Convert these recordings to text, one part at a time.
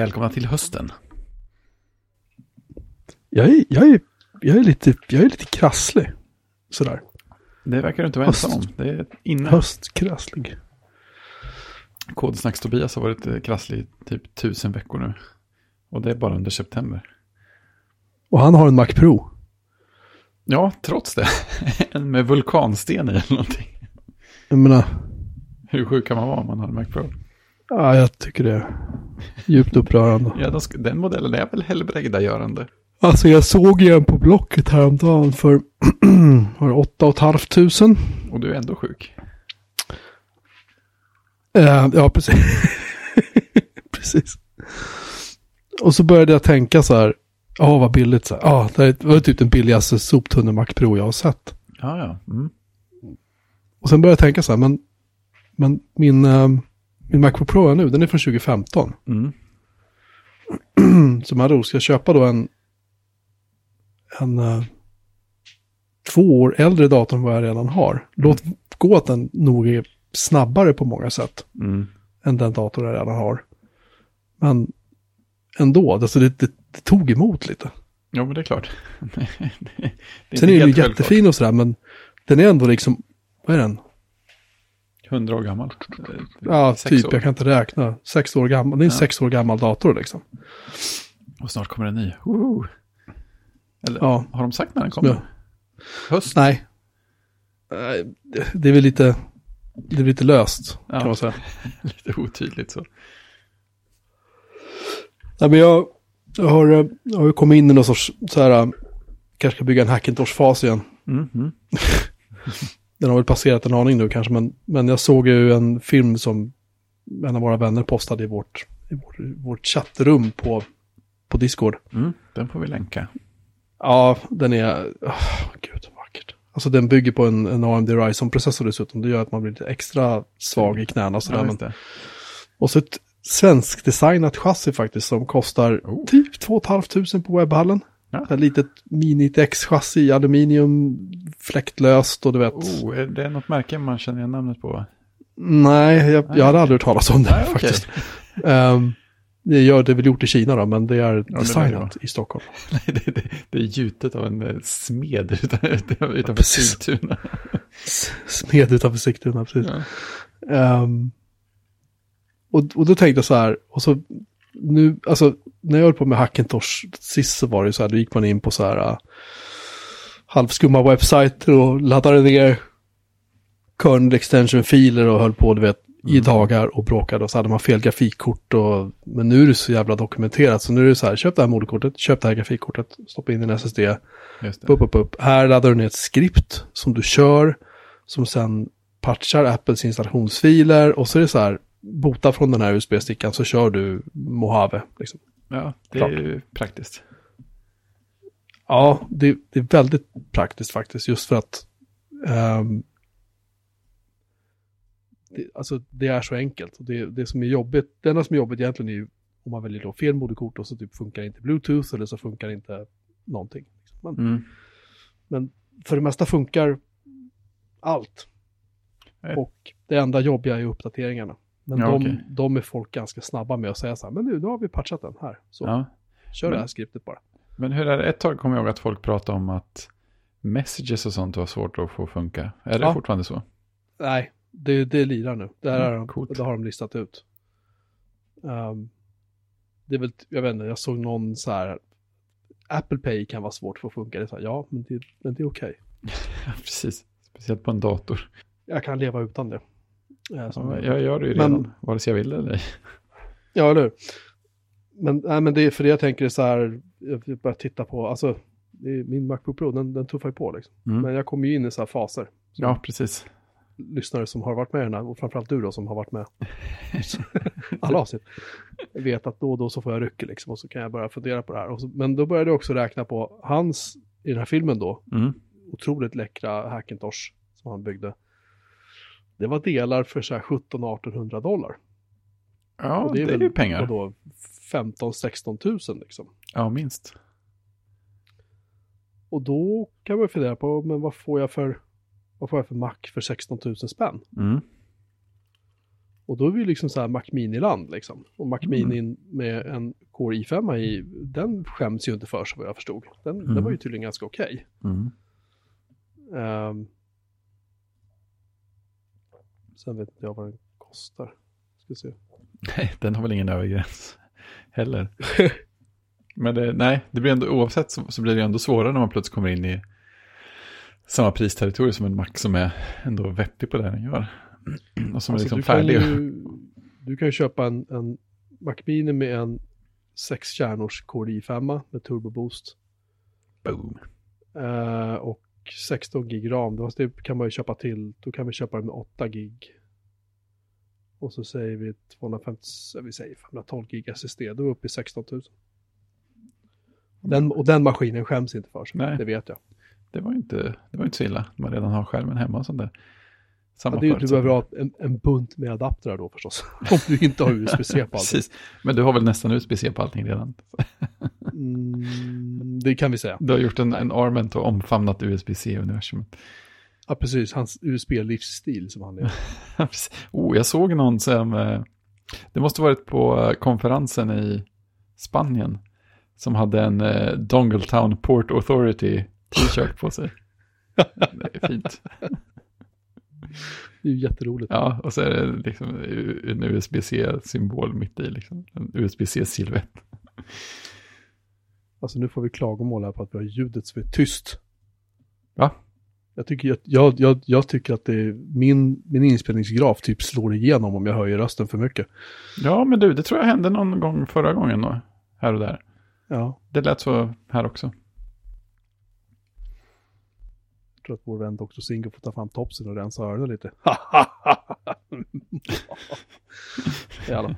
Välkomna till hösten. Jag är, jag är, jag är, lite, jag är lite krasslig. Sådär. Det verkar du inte vara Höst. ensam om. Det är inne. Höstkrasslig. Kodsnacks-Tobias har varit krasslig i typ tusen veckor nu. Och det är bara under september. Och han har en Mac Pro. Ja, trots det. En med vulkansten i eller någonting. Jag menar, Hur sjuk kan man vara om man har en Mac Pro? Ja, jag tycker det är djupt upprörande. Ja, den modellen är väl helbrägdagörande. Alltså jag såg ju en på Blocket häromdagen för var det åtta och du är ändå sjuk. Eh, ja, precis. precis. Och så började jag tänka så här, ja vad billigt så här. Det var typ den billigaste soptunne Mac Pro jag har sett. Ja, ja. Mm. Och sen började jag tänka så här, men, men min, eh, min Macbook Pro är nu, den är från 2015. Mm. Så andra ord ska jag köpa då en, en eh, två år äldre dator än vad jag redan har. Låt gå att den nog är snabbare på många sätt Mm. än den dator jag redan har. Men ändå, alltså det, det, det tog emot lite. Ja, men det är klart. det är Sen är den ju jättefin och sådär, men den är ändå liksom, vad är den? 100 år gammal. Ja, Sex typ, år. jag kan inte räkna. Sex år gammal, det är en Ja. sex år gammal dator liksom. Och snart kommer en ny. Woho! Eller Ja. har de sagt när den kommer? Ja. Höst? Nej. Nej, det- är väl lite, det är lite löst Ja. kan man säga. Lite otydligt så. Nej, men jag, jag, har, eh, jag har kommit in i någon sorts så här, eh, kanske ska bygga en Hackintosh-fas igen. Mm, mm. Den har väl passerat en aning nu kanske, men, men jag såg ju en film som en av våra vänner postade i vårt, i vårt, vårt chattrum på, på Discord. Mm, den får vi länka. Ja, den är, oh, gud vackert. Alltså den bygger på en, en AMD Ryzen-processor dessutom. Det gör att man blir lite extra svag i knäna sådär. Ja, men, och så ett svensk designat chassi faktiskt som kostar Oh. typ 2 500 på webbhallen. Ja. Ett litet mini X-chassi i aluminium, fläktlöst och du vet. Oh, är det något märke man känner igen namnet på? Nej, jag, Nej, jag hade aldrig hört talas om det Nej, faktiskt. Ehm, det gör det är väl gjort i Kina då, men det är det lär det designat i Stockholm. Nej, det, det, det är gjutet av en eh, smed utan, utanför precis. Sigtuna. Smed utanför Sigtuna, precis. Ja. Ehm, och, och då tänkte jag så här, och så nu, alltså när jag höll på med Hackintosh sist så var det så här, då gick man in på så här uh, halvskumma webbsajter och laddade ner kernel extension-filer och höll på, du vet, i dagar och bråkade och så hade man fel grafikkort och, men nu är det så jävla dokumenterat så nu är det så här, köp det här moderkortet, köp det här grafikkortet, stoppa in din SSD, upp, upp, upp. Här laddar du ner ett skript som du kör, som sen patchar Apples installationsfiler och så är det så här, bota från den här USB-stickan så kör du Mojave. Liksom. Ja, det Klart. är ju praktiskt. Ja, det, det är väldigt praktiskt faktiskt, just för att ehm, det, alltså, det är så enkelt. Det, det som är jobbigt, det enda som är jobbigt egentligen är ju om man väljer då fel moderkort och så typ funkar inte Bluetooth eller så funkar inte någonting. Men, Mm. Men för det mesta funkar allt. Nej. Och det enda jobbiga är uppdateringarna. Men Ja, de, okej. de är folk ganska snabba med att säga så här, men nu, nu har vi patchat den här. Så Ja. kör Men- det här skriptet bara. Men hur är det? Ett tag kommer jag ihåg att folk pratade om att messages och sånt var svårt att få funka. Är det Ja. fortfarande så? Nej, det, det lirar nu. Det, här Mm, de, det har de listat ut. Ehm, det är väl, jag vet inte, jag såg någon så här, Apple Pay kan vara svårt för att funka. Det är så här, ja, men det, men det är okej. Ja, precis. Speciellt på en dator. Jag kan leva utan det. Eh, som- Ja, jag gör det ju Men- redan, vare sig jag vill eller ej. Ja, eller hur? Men, nej, men det är för det jag tänker är så här, jag börjar titta på, alltså, min Macbook Pro, den, den tuffar ju på liksom. Mm. Men jag kommer ju in i så här faser. Som Ja, precis. lyssnare som har varit med i den här, och framförallt du då som har varit med alla avsnitt, vet att då och då så får jag rycke liksom, och så kan jag börja fundera på det här. Så, men då började jag också räkna på hans, i den här filmen då, Mm. otroligt läckra Hackintosh som han byggde. Det var delar för så här 17-1800 dollar. Ja, Och det är, väl, ju pengar. vadå, 15-16 tusen liksom. Ja, minst. Och då kan man fundera på, men vad får jag för, vad får jag för Mac för 16 000 spänn? Mm. Och då är vi liksom så här Mac Mini-land liksom. Och Mac Mini med en Core i5 i, den skäms ju inte för sig vad jag förstod. Den, den Mm. var ju tydligen ganska okej. Mm. Ehm. Sen vet inte jag vad den kostar. Ska se. Nej, den har väl ingen övre gräns heller. Men det, nej, det blir ändå, oavsett så, så blir det ändå svårare när man plötsligt kommer in i samma pristerritorium som en Mac som är ändå vettig på det den gör. Och som Alltså, är liksom du, kan färdig. ju, du kan ju köpa en, en Mac Mini med en sex kärnors Core i5 med turbo boost. Boom. Eh, och 16 gig ram, då kan man ju köpa till. Då kan vi köpa den med 8 gig. Och så säger vi 250, vi säger 512 gig SSD, då är vi uppe i 16 000. Den, och den maskinen skäms inte för sig, Nej. det vet jag. Det var ju inte, det var inte så illa. Man redan har skärmen hemma och sånt där. Samma Ja, det, är ju- du behöver ha en, en bunt med adaptrar då förstås. Om du inte har USB-C på allt. Precis. Men du har väl nästan USB-C på allting redan? Mm, det kan vi säga. Du har gjort en, en arment och omfamnat USB-C-universumet. Ja, precis. Hans USB-livsstil som han är. oh, jag såg någon som, eh, det måste varit på eh, konferensen i Spanien, som hade en eh, Dongletown Port Authority t-shirt på sig. Det är fint. Det är ju jätteroligt. Ja, och så är det liksom en USB-C-symbol mitt i, liksom. En USB-C-silhuett. Alltså nu får vi klagomål här på att vi har ljudet som är tyst. Va? Jag tycker, att, jag, jag, jag tycker att det min, min inspelningsgraf typ slår igenom om jag höjer rösten för mycket. Ja, men du, det tror jag hände någon gång förra gången då, här och där. Ja, Det lät så här också. jag tror att vår vän Dr. Singo får ta fram topsen och rensa öronen lite. I alla fall.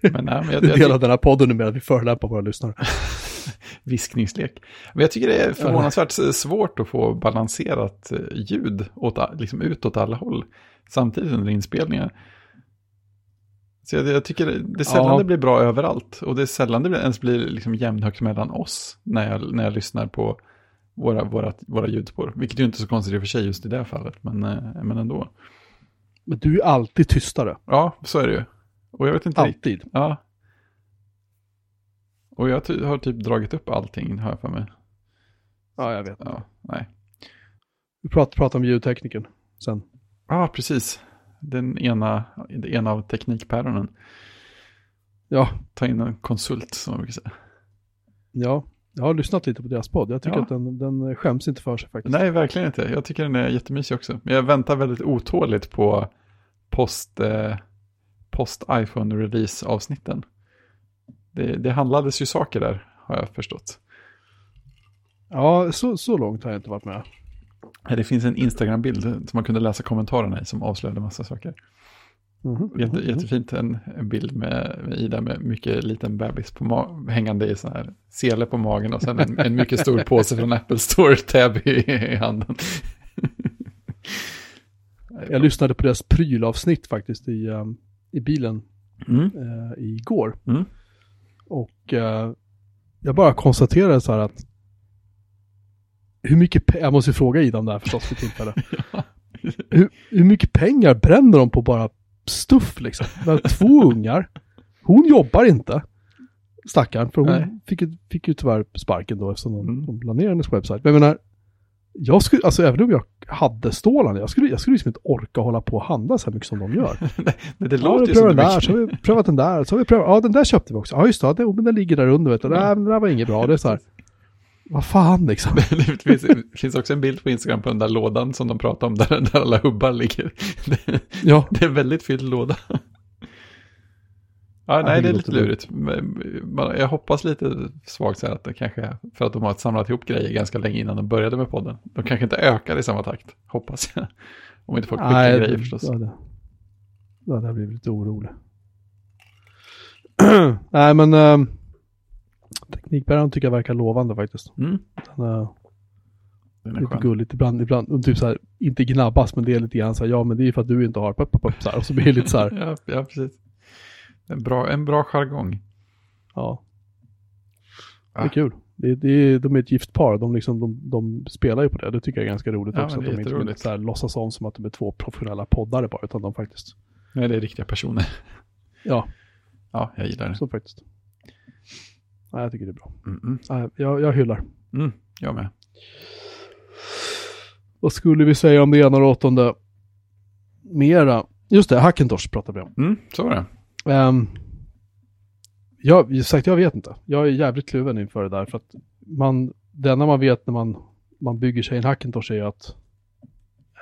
Men, nej, men jag, jag, del av den här podden numera, att vi förolämpar våra lyssnare. viskningslek. Men jag tycker det är förvånansvärt svårt att få balanserat eh, ljud åt, liksom utåt alla håll samtidigt under inspelningar. Så jag, jag tycker det, är sällan Ja. det blir bra överallt och det är sällan det ens blir liksom jämnhögt mellan oss när jag, när jag lyssnar på våra, våra, våra ljudspår. Vilket ju inte är så konstigt i och för sig just i det här fallet, men, eh, men ändå. Men du är alltid tystare. Ja, så är det ju. Och jag vet inte riktigt. Alltid. Ja. Och jag ty- har typ dragit upp allting, har jag för mig. Ja, jag vet. Ja, nej. Vi pratar, pratar om ljudtekniken sen. Ja, precis. Den ena, den ena av teknikpäronen. Ja, Ta in en konsult, som man brukar säga. ja. Jag har lyssnat lite på deras podd. Jag tycker Ja. att den, den skäms inte för sig faktiskt. Nej, verkligen inte. Jag tycker den är jättemysig också. Men jag väntar väldigt otåligt på post, eh, post iPhone-release-avsnitten. Det, det handlades ju saker där, har jag förstått. Ja, så, så långt har jag inte varit med. Det finns en Instagram-bild som man kunde läsa kommentarerna i som avslöjade massa saker. Mhm, Jätte, mhm. Jättefint, en, en bild med, med Ida med mycket liten bebis på hängande i sån här sele på magen och sen en, en mycket stor påse från Apple Store Tab i, i handen. Jag lyssnade på deras prylavsnitt faktiskt i, um, i bilen Mm. uh, igår. Mm. Och eh, jag bara konstaterade så här att hur mycket, jag måste ju fråga Ida om det här förstås för tillfälle. hur, hur mycket pengar bränner de på bara stuff liksom? Två ungar, hon jobbar inte, stackarn, för hon Nej. fick, ju- fick ju tyvärr sparken då eftersom de, Mm. de la ner hennes webbsajt. Men jag menar, jag skulle, alltså även om jag hade stålarna, jag skulle, jag skulle liksom inte orka hålla på och handla så här mycket som de gör. Men det Ja, låter ju som den det där, så har vi prövat den där, så har vi prövat, ja den där köpte vi också. Ja just det, det, men den ligger där under vet du. Nej, men där var inget bra. Det är så här, vad fan liksom. Det finns, det finns också en bild på Instagram på den där lådan som de pratar om, där, där alla hubbar ligger. Det, Ja, det är en väldigt fylld låda. Ja, nej, det det är lite lurigt. Jag hoppas lite svagt så här att det kanske för att de har samlat ihop grejer ganska länge innan de började med podden. De kanske inte ökar i samma takt, hoppas jag. Om inte folk skickar grejer förstås. Ja, det, ja, det har blivit lite orolig. nej men äh, teknikbäraren tycker jag verkar lovande faktiskt. Mm, Den, äh, den är lite skön. gulligt ibland, ibland, och typ så här, inte gnabbas men det är lite grann så här, ja men det är för att du inte har, pop, pop, pop, så här, och så blir det lite så här, Ja, ja, precis. En bra, en bra jargong. ja. Det är Ah. kul. Det, det, de är ett gift par, de, liksom, de, de spelar ju på det. Det tycker jag är ganska roligt Ja, också. Att de inte jätteroligt. så här, låtsas om som att de är två professionella poddare bara, utan de faktiskt, Nej, det är riktiga personer. ja, Ja, jag gillar det. så faktiskt. Nej, jag tycker det är bra. Mm, mm. Nej, jag, jag hyllar. Mm, jag med. Vad skulle vi säga om det ena och det åttonde? Mera. Just det, Hackintosh pratar vi om. Mm, så var det. Um, jag, sagt, jag vet inte. Jag är jävligt kluven inför det där. För att man, det enda man vet när man, man bygger sig en Hackintosh är att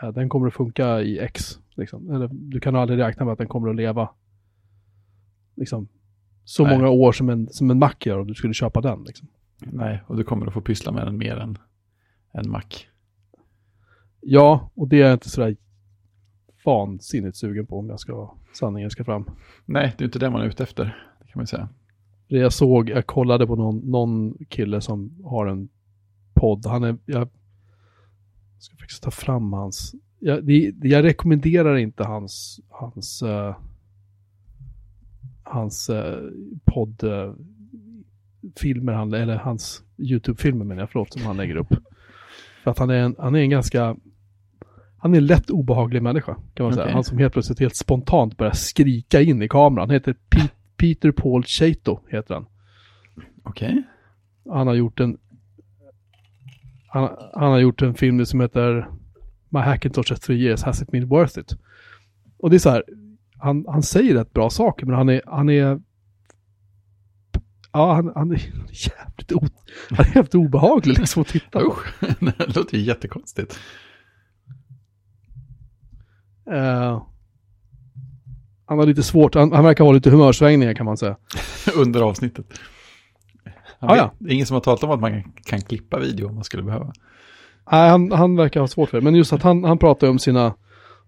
eh, den kommer att funka i X. Liksom. Eller, du kan aldrig räkna med att den kommer att leva liksom, så Nej. många år som en, som en Mac gör om du skulle köpa den. Liksom. Nej, och du kommer att få pyssla med den mer än en Mac. Ja, och det är jag inte sådär vansinnigt sugen på om jag ska sanningen ska fram. Nej, det är inte det man är ute efter. Det kan man säga. Det jag såg, jag kollade på någon, någon kille som har en podd. Han är, jag ska faktiskt ta fram hans, jag, det, jag rekommenderar inte hans, hans, eh, hans uh, podd, eh, filmer, han, eller hans YouTube-filmer menar jag, förlåt, som han lägger upp. För att han är en, han är en ganska, han är en lätt obehaglig människa, kan man säga. Okej. Han som helt plötsligt helt spontant börjar skrika in i kameran. Han heter Pete, Peter Paul Chato, heter han. Okej. Han har gjort en han, han har gjort en film som heter My Hackintosh at three years has it been worth it? Och det är så här, han, han säger rätt bra saker men han är, han är Ja, han, han är jävligt, o, han är jävligt obehaglig liksom att titta på. Usch, det låter ju jättekonstigt. Eh, han har lite svårt, han, han verkar ha lite humörsvängningar kan man säga. Under avsnittet. Han Ah, ja. Det är ingen som har talat om att man kan klippa video om man skulle behöva. Nej, han, han verkar ha svårt för det. Men just att han, han pratar om sina,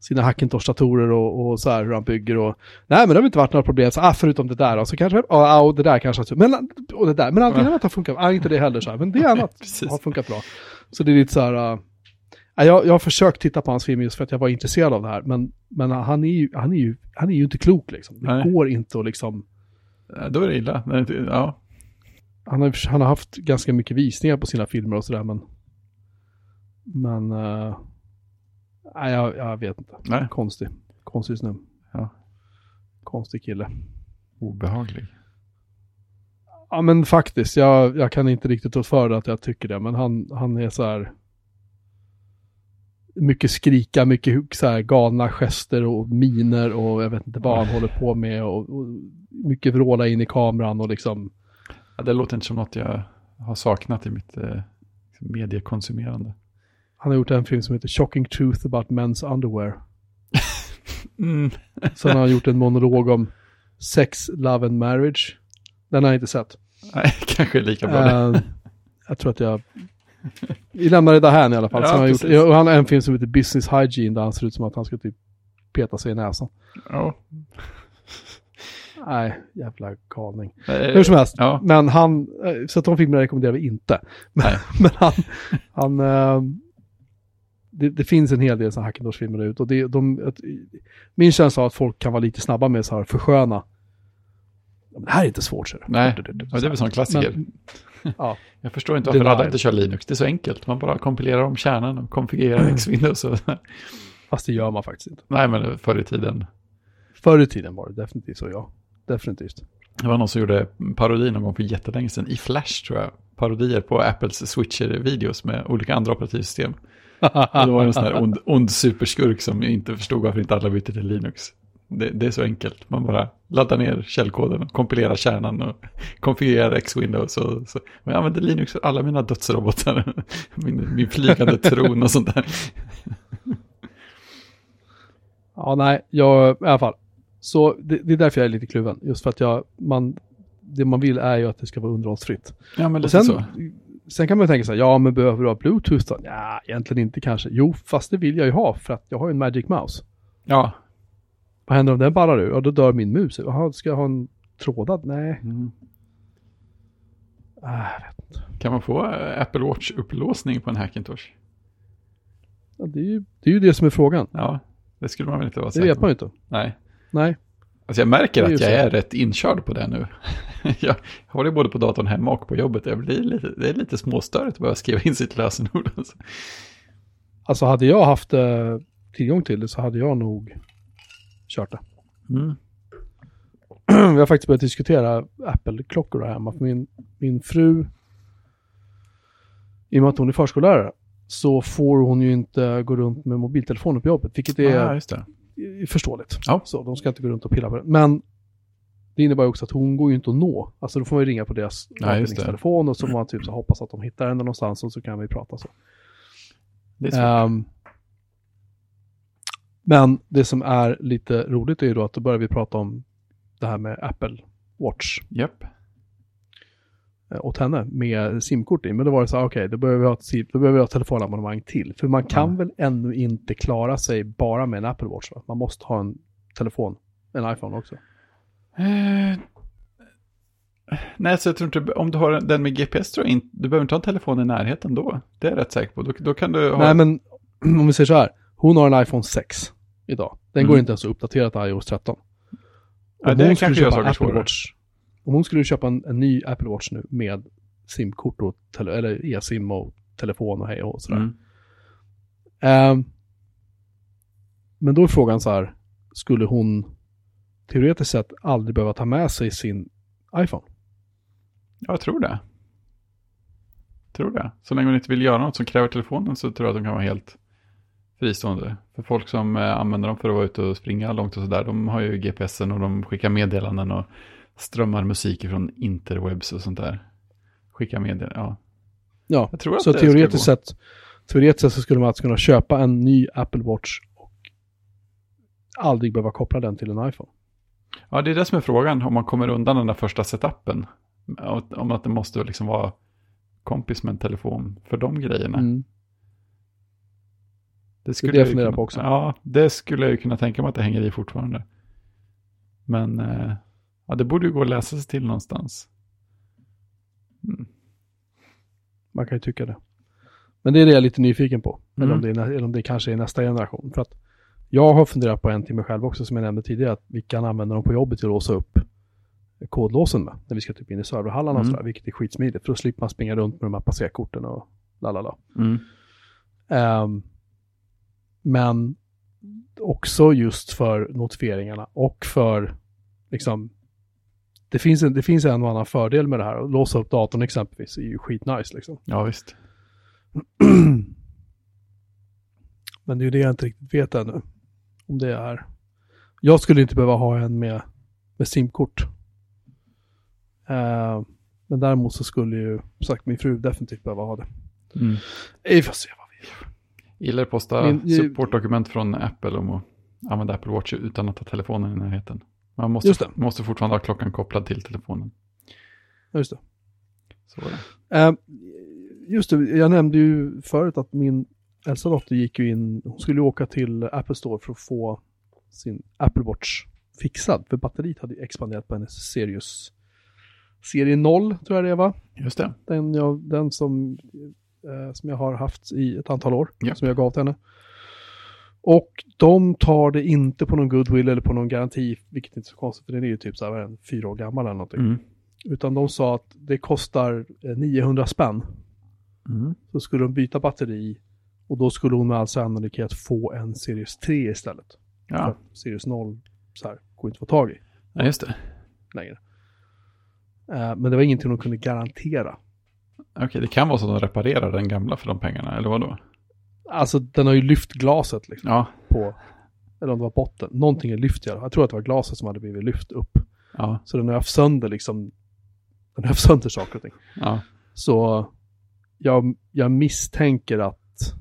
sina Hackintosh-datorer och, och så här hur han bygger och... Nej, men det har inte varit några problem. Så, ah, förutom det där. Och så kanske... Ja, och det där kanske... Men, och det där. Men allting annat har funkat. Ah, inte det heller så här. Men det annat har funkat bra. Så det är lite så här... Jag, jag har försökt titta på hans film just för att jag var intresserad av det här. Men, men han, är ju, han, är ju, han är ju inte klok liksom. Det Nej. går inte att liksom... Då är det illa. Ja, Han har, han har haft ganska mycket visningar på sina filmer och sådär men... Men... Uh, nej, jag, jag vet inte. nej, Konstig. Konstig snubbe. Ja. Konstig kille. obehaglig. Ja men faktiskt, jag, jag kan inte riktigt ta för att jag tycker det. Men han, han är så här... Mycket skrika, mycket så här galna gester och miner och jag vet inte vad han håller på med. Och, och mycket vråla in i kameran och liksom... Ja, det låter inte som något jag har saknat i mitt eh, mediekonsumerande. Han har gjort en film som heter Shocking Truth About Men's Underwear. Mm. Sen har han gjort en monolog om sex, love and marriage. Den har jag inte sett. Nej, kanske lika bra. Eh, jag tror att jag... Vi lämnar det där här i alla fall. Ja, Sen har gjort, precis. och han har en film som heter Business Hygiene där han ser ut som att han ska typ peta sig i näsan. Ja. Nej, jävla galning. Eh, Hur som helst. Ja, Men han, eh, så att de filmerna rekommenderar vi inte. Men, Nej. men han, han eh, det, det finns en hel del sådana Hackintosh-filmer där ute. Och det, de, min känsla av att folk kan vara lite snabba med så här försköna. Ja, det här är inte svårt, ser du. Nej, ja, det är väl sån klassiker. Men, ja, Jag förstår inte varför alla inte kör Linux. Det är så enkelt. Man bara kompilerar om kärnan och konfigurerar X-Windows. Och... fast det gör man faktiskt inte. Nej, men förr i tiden. Förr i tiden var det definitivt så, ja. Definitivt. Det var någon som gjorde parodi någon gång för jättelänge sedan. I Flash tror jag. Parodier på Apples switcher-videos med olika andra operativsystem. Och det var en sån här ond, ond superskurk som inte förstod varför inte alla bytte till Linux. Det, det är så enkelt. Man bara laddar ner källkoden kompilerar kärnan och konfigurerar X-Windows. Och så. Men jag använder Linux för alla mina dödsrobotar. Min, min flygande tron och sånt där. Ja, nej, jag, i alla fall. Så det, det är därför jag är lite kluven. Just för att jag, man, det man vill är ju att det ska vara underhållsfritt. Ja, men lite sen, så. sen kan man tänka så här, ja men behöver du ha bluetooth då? Ja, egentligen inte kanske. Jo, fast det vill jag ju ha för att jag har ju en Magic Mouse. Ja. Vad händer om den ballar ur? Ja, då dör min mus. Jaha, ska jag ha en trådad? Nej. Mm. Ah, jag vet inte. Kan man få eh, Apple Watch-upplåsning på en Hackintosh? Ja, det, är ju, det är ju det som är frågan. Ja, det skulle man väl inte vara Det säker vet på. man ju inte. Nej. Nej. Alltså jag märker Det är att jag så. är rätt inkörd på det nu. jag har det både på datorn hemma och på jobbet. Jag blir lite, det är lite småstörigt att behöva skriva in sitt lösenord. Alltså. Alltså hade jag haft eh, tillgång till det så hade jag nog kört det. Mm. Vi har faktiskt börjat diskutera Apple-klockor här hemma. För min, min fru, i och med att hon är förskollärare, så får hon ju inte gå runt med mobiltelefonen på jobbet, vilket är Ja, just det. förståeligt. Ja. Så de ska inte gå runt och pilla på det. Men det innebär också att hon går ju inte att nå. Alltså då får man ju ringa på deras avdelningstelefon och så får man typ så hoppas att de hittar henne någonstans och så kan vi prata så. Det är svårt. Ehm, men det som är lite roligt är ju då att då börjar vi prata om det här med Apple Watch Japp. eh, åt henne med simkort i. Men då var det så här, okej, då behöver vi ha ett, si- då behöver vi ha ett telefonabonnemang till. För man kan Ja. väl ännu inte klara sig bara med en Apple Watch va? Man måste ha en telefon, en iPhone också. Eh, nej, så jag tror inte, om du har den med GPS tror jag inte, du behöver inte ha en telefon i närheten då. Det är jag rätt säker på. Då, då kan du ha... Nej men om vi säger så här, hon har en iPhone 6 idag. Den Mm. går inte ens att uppdatera till iOS 13. Ja, Om det hon skulle köpa Apple svårare. Watch, om hon skulle köpa en, en ny Apple Watch nu med simkort och eller e-sim och telefon och hej och sådär. Mm. Ehm, men då är frågan så här, skulle hon teoretiskt sett aldrig behöva ta med sig sin iPhone? Ja, jag tror det. Tror det. Så länge hon inte vill göra något som kräver telefonen så tror jag att de kan vara helt fristående. För folk som eh, använder dem för att vara ute och springa långt och sådär, de har ju GPSen och de skickar meddelanden och strömmar musik från interwebs och sånt där. Skickar meddelanden, ja. Ja, Jag tror att så det teoretiskt sett, teoretiskt sett så skulle man alltså kunna köpa en ny Apple Watch och aldrig behöva koppla den till en iPhone. Ja, det är det som är frågan, om man kommer undan den där första setupen. Om att det måste liksom vara kompis med en telefon för de grejerna. Mm. Det skulle det jag kunna, på också. Ja, det skulle jag ju kunna tänka mig att det hänger i fortfarande. Men eh, ja, det borde ju gå att läsa sig till någonstans. Mm. Man kan ju tycka det. Men det är det jag är lite nyfiken på. Eller, Mm. om det är, eller om det kanske är nästa generation. För att jag har funderat på en till mig själv också, som jag nämnde tidigare, att vi kan använda dem på jobbet till att låsa upp kodlåsen med. När vi ska typ in i serverhallarna och Mm. sådär, vilket är skitsmidigt. För då slipper man springa runt med de här passerkorten och lalala. Mm. Ehm, men också just för notifieringarna och för liksom det finns, en, det finns en och annan fördel med det här. Att låsa upp datorn exempelvis är ju skitnice liksom. Ja, visst. Men det är ju det jag inte riktigt vet ännu. Om det är. Jag skulle inte behöva ha en med, med simkort. Ehm, men däremot så skulle ju, som sagt, min fru definitivt behöva ha det. Mm. Vi får se vad vi gör. Gillar att posta Min- supportdokument från Apple om att använda Apple Watch utan att ha telefonen i närheten. Man måste, måste fortfarande ha klockan kopplad till telefonen. Just det. Så det. Eh, just det, jag nämnde ju förut att min äldsta dotter gick ju in, hon skulle åka till Apple Store för att få sin Apple Watch fixad. För batteriet hade ju expanderat på hennes Sirius serie 0, tror jag det var. Just det. Den, jag, den som, eh, som jag har haft i ett antal år, Ja. som jag gav till henne. Och de tar det inte på någon goodwill eller på någon garanti, vilket inte är så konstigt, för den är ju typ så här, fyra år gammal eller någonting. Mm. Utan de sa att det kostar eh, 900 spänn Mm. så skulle de byta batteri och då skulle hon med all sannolikhet få en Series 3 istället. Ja. Series 0 så här, går inte att få tag i ja, just det. längre. Eh, men det var ingenting de kunde garantera. Okej, det kan vara så att de reparerar den gamla för de pengarna, eller vad då? Alltså den har ju lyft glaset liksom Ja, på, eller om det var botten, någonting är lyft i alla fall. Jag tror att det var glaset som hade blivit lyft upp. ja, Så den har haft sönder liksom, den har haft sönder saker och ting. ja. Så jag, jag misstänker att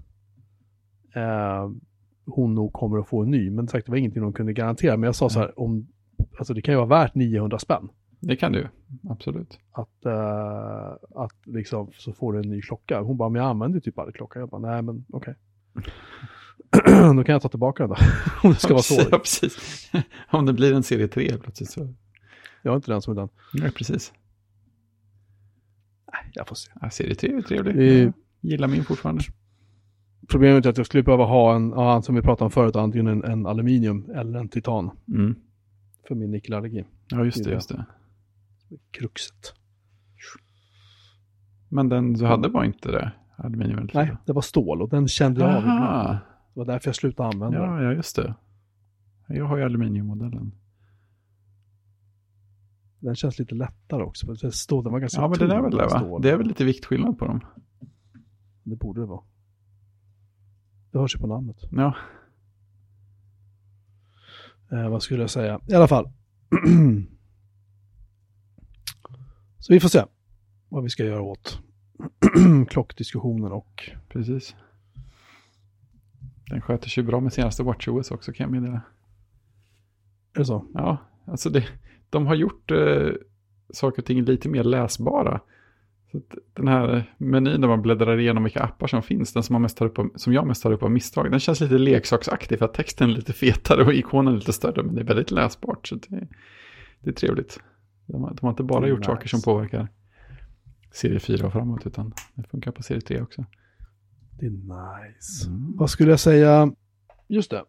eh, hon nog kommer att få en ny. Men sagt, det var ingenting de kunde garantera. Men jag sa så här, om, alltså det kan ju vara värt 900 spänn. Det kan du, absolut. Att, eh, att liksom, så får du en ny klocka. Hon bara, men jag använder typ aldrig klocka. Jag bara, nej men okej. Då kan jag ta tillbaka den då. om det ska vara så. Ja, precis. Om det blir en serie 3 plötsligt så. Jag är inte den som är den. Ja, precis. Nej, jag får se. Ja, serie 3 är trevlig. Det Jag gillar min fortfarande. Problemet är att jag skulle behöva ha en, ja, som vi pratade om förut, antingen en, en aluminium eller en titan Mm. för min nickelallergi. Ja, just det, just det. Kruxet. Men den du hade var inte det? Aluminium? Nej, det var stål och den kände jag av ibland. Det var därför jag slutade använda den. Ja, just det. Jag har ju aluminiummodellen. Den känns lite lättare också. för Stål, den var ganska Ja, men det är väl det va? Det är väl lite viktskillnad på dem. Det borde det vara. Det hörs ju på namnet. Ja, Eh, vad skulle jag säga? I alla fall. Så vi får se vad vi ska göra åt klockdiskussionen och precis. Den sköter sig bra med senaste WatchOS också kan jag meddela. är det så? Ja, alltså det, de har gjort eh, saker och ting lite mer läsbara. Så den här menyn där man bläddrar igenom vilka appar som finns, den som, man mest tar upp av, som jag mest tar upp av misstag, den känns lite leksaksaktig för att texten är lite fetare och ikonen lite större, men det är väldigt läsbart. Så det, det är trevligt. De har, de har inte bara är gjort nice. saker som påverkar serie 4 och framåt, utan det funkar på serie 3 också. Det är nice. Mm. Vad skulle jag säga? Just det.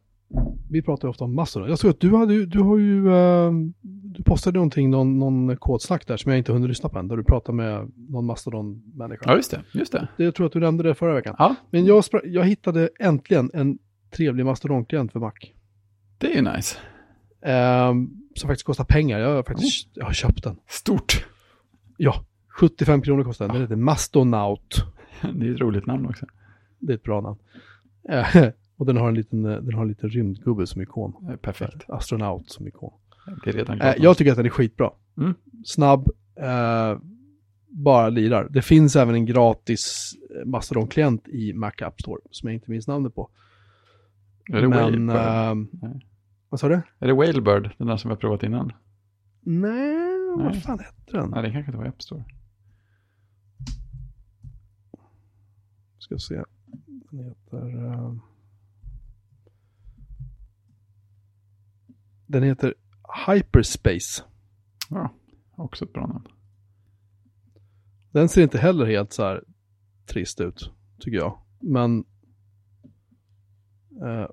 Vi pratar ofta om Mastodon. Jag såg att du, hade, du har ju, eh, du postade någonting, någon, någon kodsnack där som jag inte hunnit lyssna på än, där du pratade med någon Mastodon-människa. Ja, just det. Just det. Jag tror att du nämnde det förra veckan. Ja, Men jag, jag hittade äntligen en trevlig Mastodon-klient för Mac. det är ju nice. Ehm, som faktiskt kostar pengar. Jag har faktiskt jag har köpt den. Stort. Ja, 75 kronor kostar den. Den heter Mastonaut. Det är ett roligt namn också. Det är ett bra namn. Eh, och den har en liten, eh, den har en liten rymdgubbe som ikon. Perfekt. Astronaut som ikon. Det är redan Eh, klart. jag tycker att den är skitbra. Mm. Snabb, eh, bara lirar. Det finns även en gratis eh, Mastodon-klient i Mac App Store som jag inte minns namnet på. är det Men, Whalebird? eh. Vad sa du? Är det Whalebird, den där som vi har provat innan? Nej, vad Nej. fan hette den? Nej, den kanske inte var App Store. Ska se. Den heter... eh, Den heter Hyperspace. Ja, också ett bra namn. Den ser inte heller helt så här trist ut, tycker jag. Men... eh,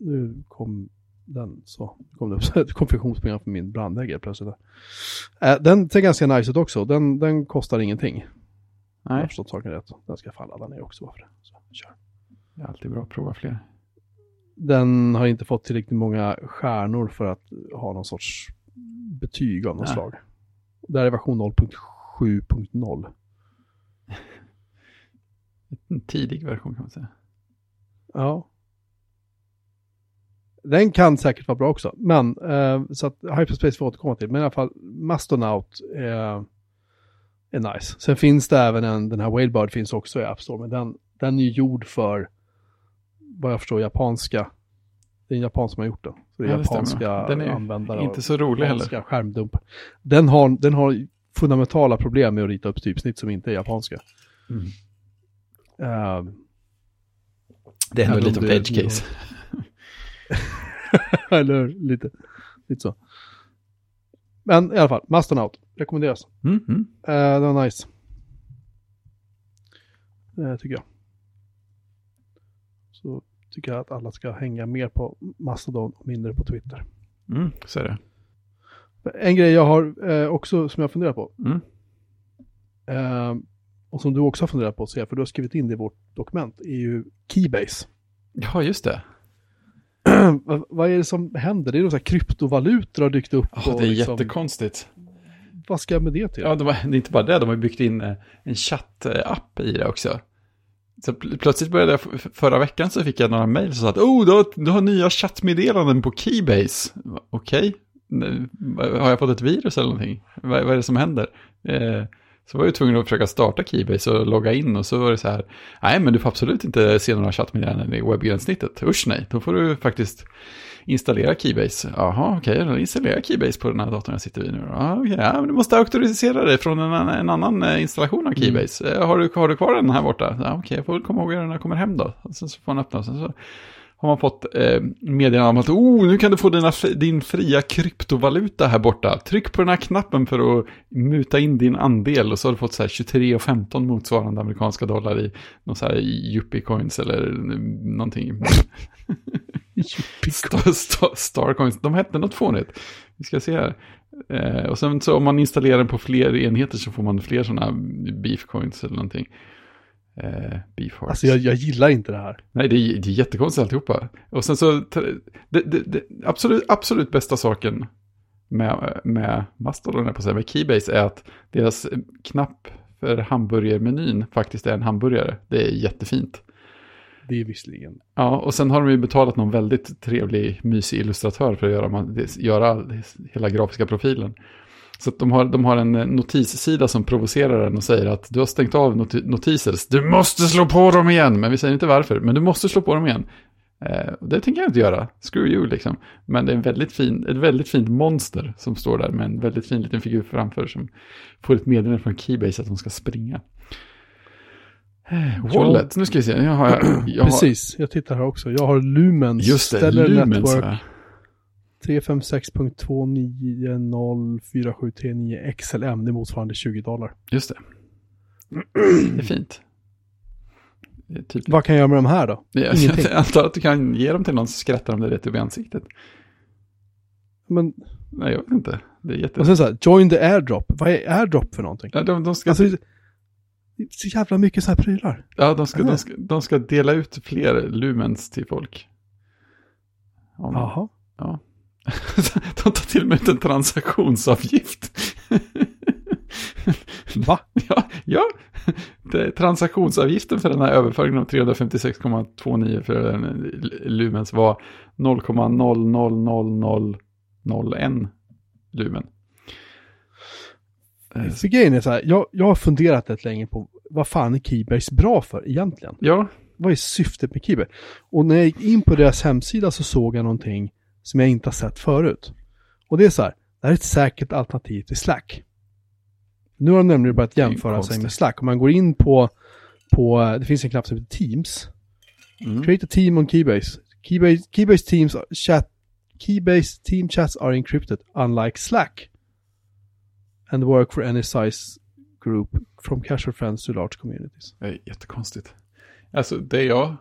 nu kom den så. Kom det upp ett konfektionsprogram för min brandvägg helt plötsligt. Eh, den ser ganska nice ut också. Den, den kostar ingenting. Om jag har Nej, förstått saken rätt. Den ska jag ladda ner också bara för det. Så, kör. det är alltid bra att prova fler. Den har inte fått tillräckligt många stjärnor för att ha någon sorts betyg av något Nej. slag. Det här är version 0.7.0. En tidig version kan man säga. Ja. Den kan säkert vara bra också. Men, eh, så att Hyperspace får jag återkomma till. Men i alla fall, Mastonaut är, är nice. Sen finns det även en, den här Whalebird finns också i App Store. Men den, den är ju gjord för, vad jag förstår, japanska. Det är en japan som har gjort den. Så det är Ja, det japanska Den är användare. Inte så rolig heller. skärmdumpar. Den har, den har fundamentala problem med att rita upp typsnitt som inte är japanska. Mm. Eh, Det är ändå lite av ett det- edge case. Eller lite, lite så. Men i alla fall, Mastonaut rekommenderas. Mm, mm. Eh, det var nice. Eh, tycker jag. Så tycker jag att alla ska hänga mer på Mastodon och mindre på Twitter. Mm, så är det. En grej jag har eh, också som jag funderar på. Mm. Eh, och som du också har funderat på, ser för du har skrivit in det i vårt dokument, är ju Keybase. Ja, just det. vad, är det som händer? Det är någon så här kryptovalutor har dykt upp. Ja, det är liksom, jättekonstigt. Vad ska jag med det till? Ja, de har, det är inte bara det, de har byggt in eh, en chattapp i det också. Så pl- plötsligt började jag, förra veckan så fick jag några mejl som sa att oh, du har, du har nya chattmeddelanden på Keybase. Okej, Nu, har jag fått ett virus eller någonting? Vad, vad är det som händer? Eh, så var jag tvungen att försöka starta Keybase och logga in och så var det så här, nej men du får absolut inte se några chattmeddelanden i webbgränssnittet. Usch nej, då får du faktiskt installera Keybase. Jaha, okej, då installerar Keybase på den här datorn jag sitter vid nu. Ja, okej, ja, men du måste auktorisera dig från en, annan- en annan eh, installation av Keybase. Eh, Har, du, har du kvar den här borta? Ja, okej, jag får väl komma ihåg att den när jag kommer hem då. Sen så får man öppna och sen så har man fått eh, meddelande om att oh, nu kan du få dina, din fria kryptovaluta här borta. Tryck på den här knappen för att muta in din andel och så har du fått så här 23,15 motsvarande amerikanska dollar i någon så här yuppie coins eller någonting. Star, star, Starcoins, de hette något fånigt. Vi ska se här. Eh, och sen så om man installerar den på fler enheter så får man fler sådana beefcoins eller någonting. Eh, beef hearts. Alltså jag, jag gillar inte det här. Nej, det är, det är jättekonstigt alltihopa. Och sen så, det, det, det absolut, absolut bästa saken med, med Mastodon, på sig, med Keybase, är att deras knapp för hamburgermenyn faktiskt är en hamburgare. Det är jättefint. Det är visserligen. Ja, och sen har de ju betalat någon väldigt trevlig, mysig illustratör för att göra, göra hela grafiska profilen. Så de har, de har en notissida som provocerar den och säger att du har stängt av not notiser. Du måste slå på dem igen, men vi säger inte varför. Men du måste slå på dem igen. Eh, det tänker jag inte göra. Screw you liksom. Men det är en väldigt fin, ett väldigt fint monster som står där med en väldigt fin liten figur framför som får ett meddelande från Keybase att de ska springa. Eh, wallet, nu ska vi se. Jag har, jag har... Precis, jag tittar här också. Jag har Lumens. Just det, Stellar Lumens. Network. 356.2904739 XLM, det är motsvarande 20 dollar. Just det. Det är fint. Typ. Vad kan jag göra med de här då? Jag, Ingenting. jag antar att du kan ge dem till någon som skrattar om det rätt upp i ansiktet. Men... Nej, jag vet inte. Det är jätte... Och sen så här, join the airdrop. Vad är airdrop för någonting? Ja, de, de ska... Alltså, så jävla mycket så här prylar. Ja, de ska, de ska, de ska dela ut fler lumens till folk. Jaha. Ja. de tar till och med ut en transaktionsavgift. Va? Ja, ja. transaktionsavgiften för den här överföringen av 356,29 för lumens var 0,000001 lumen. För grejen är så här, jag, jag har funderat rätt länge på vad fan är Keybase bra för egentligen? Ja. Vad är syftet med Keybase? Och när jag gick in på deras hemsida så såg jag någonting som jag inte har sett förut. Och det är så här, det här är ett säkert alternativ till Slack. Nu har de nämligen börjat jämföra sig med Slack. Om man går in på, på, det finns en knapp som heter Teams. Mm. Create a team on Keybase. Keybase, Keybase Teams chat, Keybase team chats are encrypted, unlike Slack. And work for any size group, from casual friends to large communities. Det är jättekonstigt. Alltså det jag,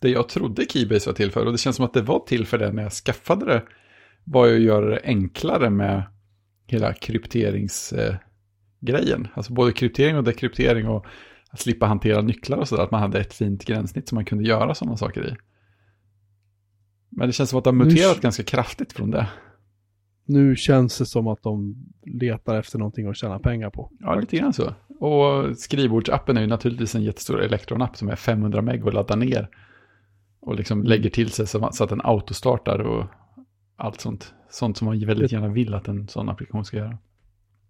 det jag trodde Keybase var till för, och det känns som att det var till för det när jag skaffade det, var ju att göra det enklare med hela krypteringsgrejen. Alltså både kryptering och dekryptering och att slippa hantera nycklar och sådär. Att man hade ett fint gränssnitt som man kunde göra sådana saker i. Men det känns som att det har muterat nu, ganska kraftigt från det. Nu känns det som att de letar efter någonting att tjäna pengar på. Ja, lite grann så. Och skrivbordsappen är ju naturligtvis en jättestor elektronapp som är 500 meg att ladda ner. Och liksom lägger till sig så att den autostartar och allt sånt. Sånt som man väldigt gärna vill att en sån applikation ska göra.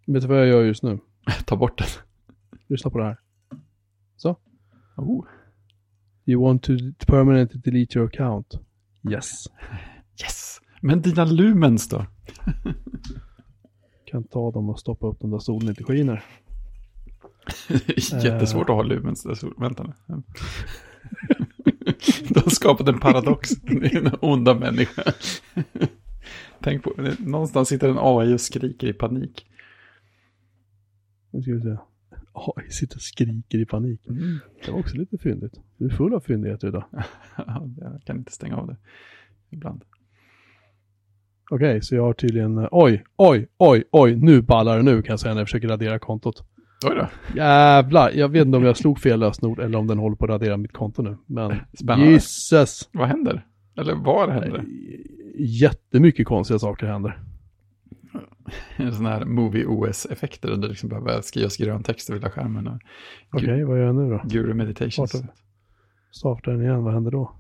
Vet du vad jag gör just nu? Ta bort den. Lyssna på det här. Så. Oh. You want to permanently delete your account? Yes. Yes. Men dina lumens då? kan ta dem och stoppa upp dem där solen inte skiner. Jättesvårt att ha lumens där solen... Vänta nu. De har skapat en paradox. En onda människa. Tänk på, någonstans sitter en AI och skriker i panik. Nu ska vi se. AI sitter och skriker i panik. Mm. Det var också lite fyndigt. Du är full av fyndigheter idag. jag kan inte stänga av det ibland. Okej, okay, så jag har tydligen, oj, oj, oj, oj, nu ballar det nu kan jag säga när jag försöker radera kontot. Oj då. Jävlar, jag vet inte om jag slog fel lösenord eller om den håller på att radera mitt konto nu. Men Spännande. Jesus. Vad händer? Eller vad händer? Jättemycket konstiga saker händer. En sån här Movie OS-effekter där du liksom behöver skriva grön text över hela skärmen. Okej, okay, vad gör jag nu då? Guru Meditations. Startar, startar den igen, vad händer då?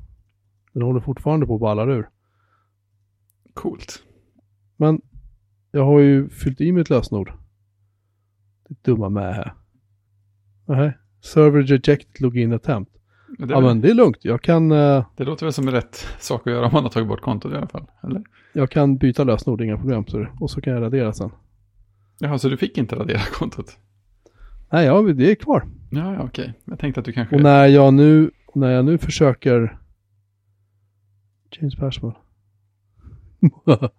Den håller fortfarande på att balla ur. Coolt. Men jag har ju fyllt i mitt lösenord. Det dumma med här. Nej. Server reject login attempt. Men ja men det är lugnt. Jag kan... Uh, det låter väl som rätt sak att göra om man har tagit bort kontot i alla fall. Eller? Jag kan byta lösenord, inga problem. Så, och så kan jag radera sen. Jaha, så du fick inte radera kontot? Nej, ja, det är kvar. Ja, ja okej. Jag tänkte att du kanske... Och när jag nu, när jag nu försöker... Change password.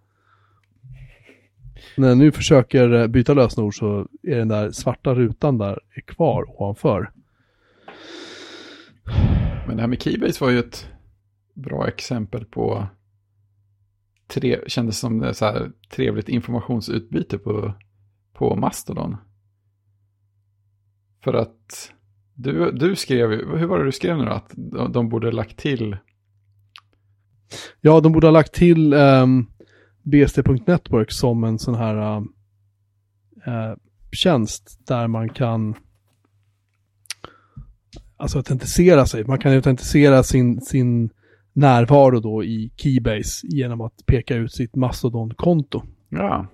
När jag nu försöker eh, byta lösenord så är den där svarta rutan där är kvar ovanför. Men det här med Keybase var ju ett bra exempel på tre, kändes som så här trevligt informationsutbyte på, på Mastodon. För att du, du skrev, hur var det du skrev nu då? Att de, de borde lagt till Ja, de borde ha lagt till um, bst.network som en sån här uh, uh, tjänst där man kan alltså autentisera sig. Man kan autentisera sin, sin närvaro då i Keybase genom att peka ut sitt Mastodon-konto. Ja.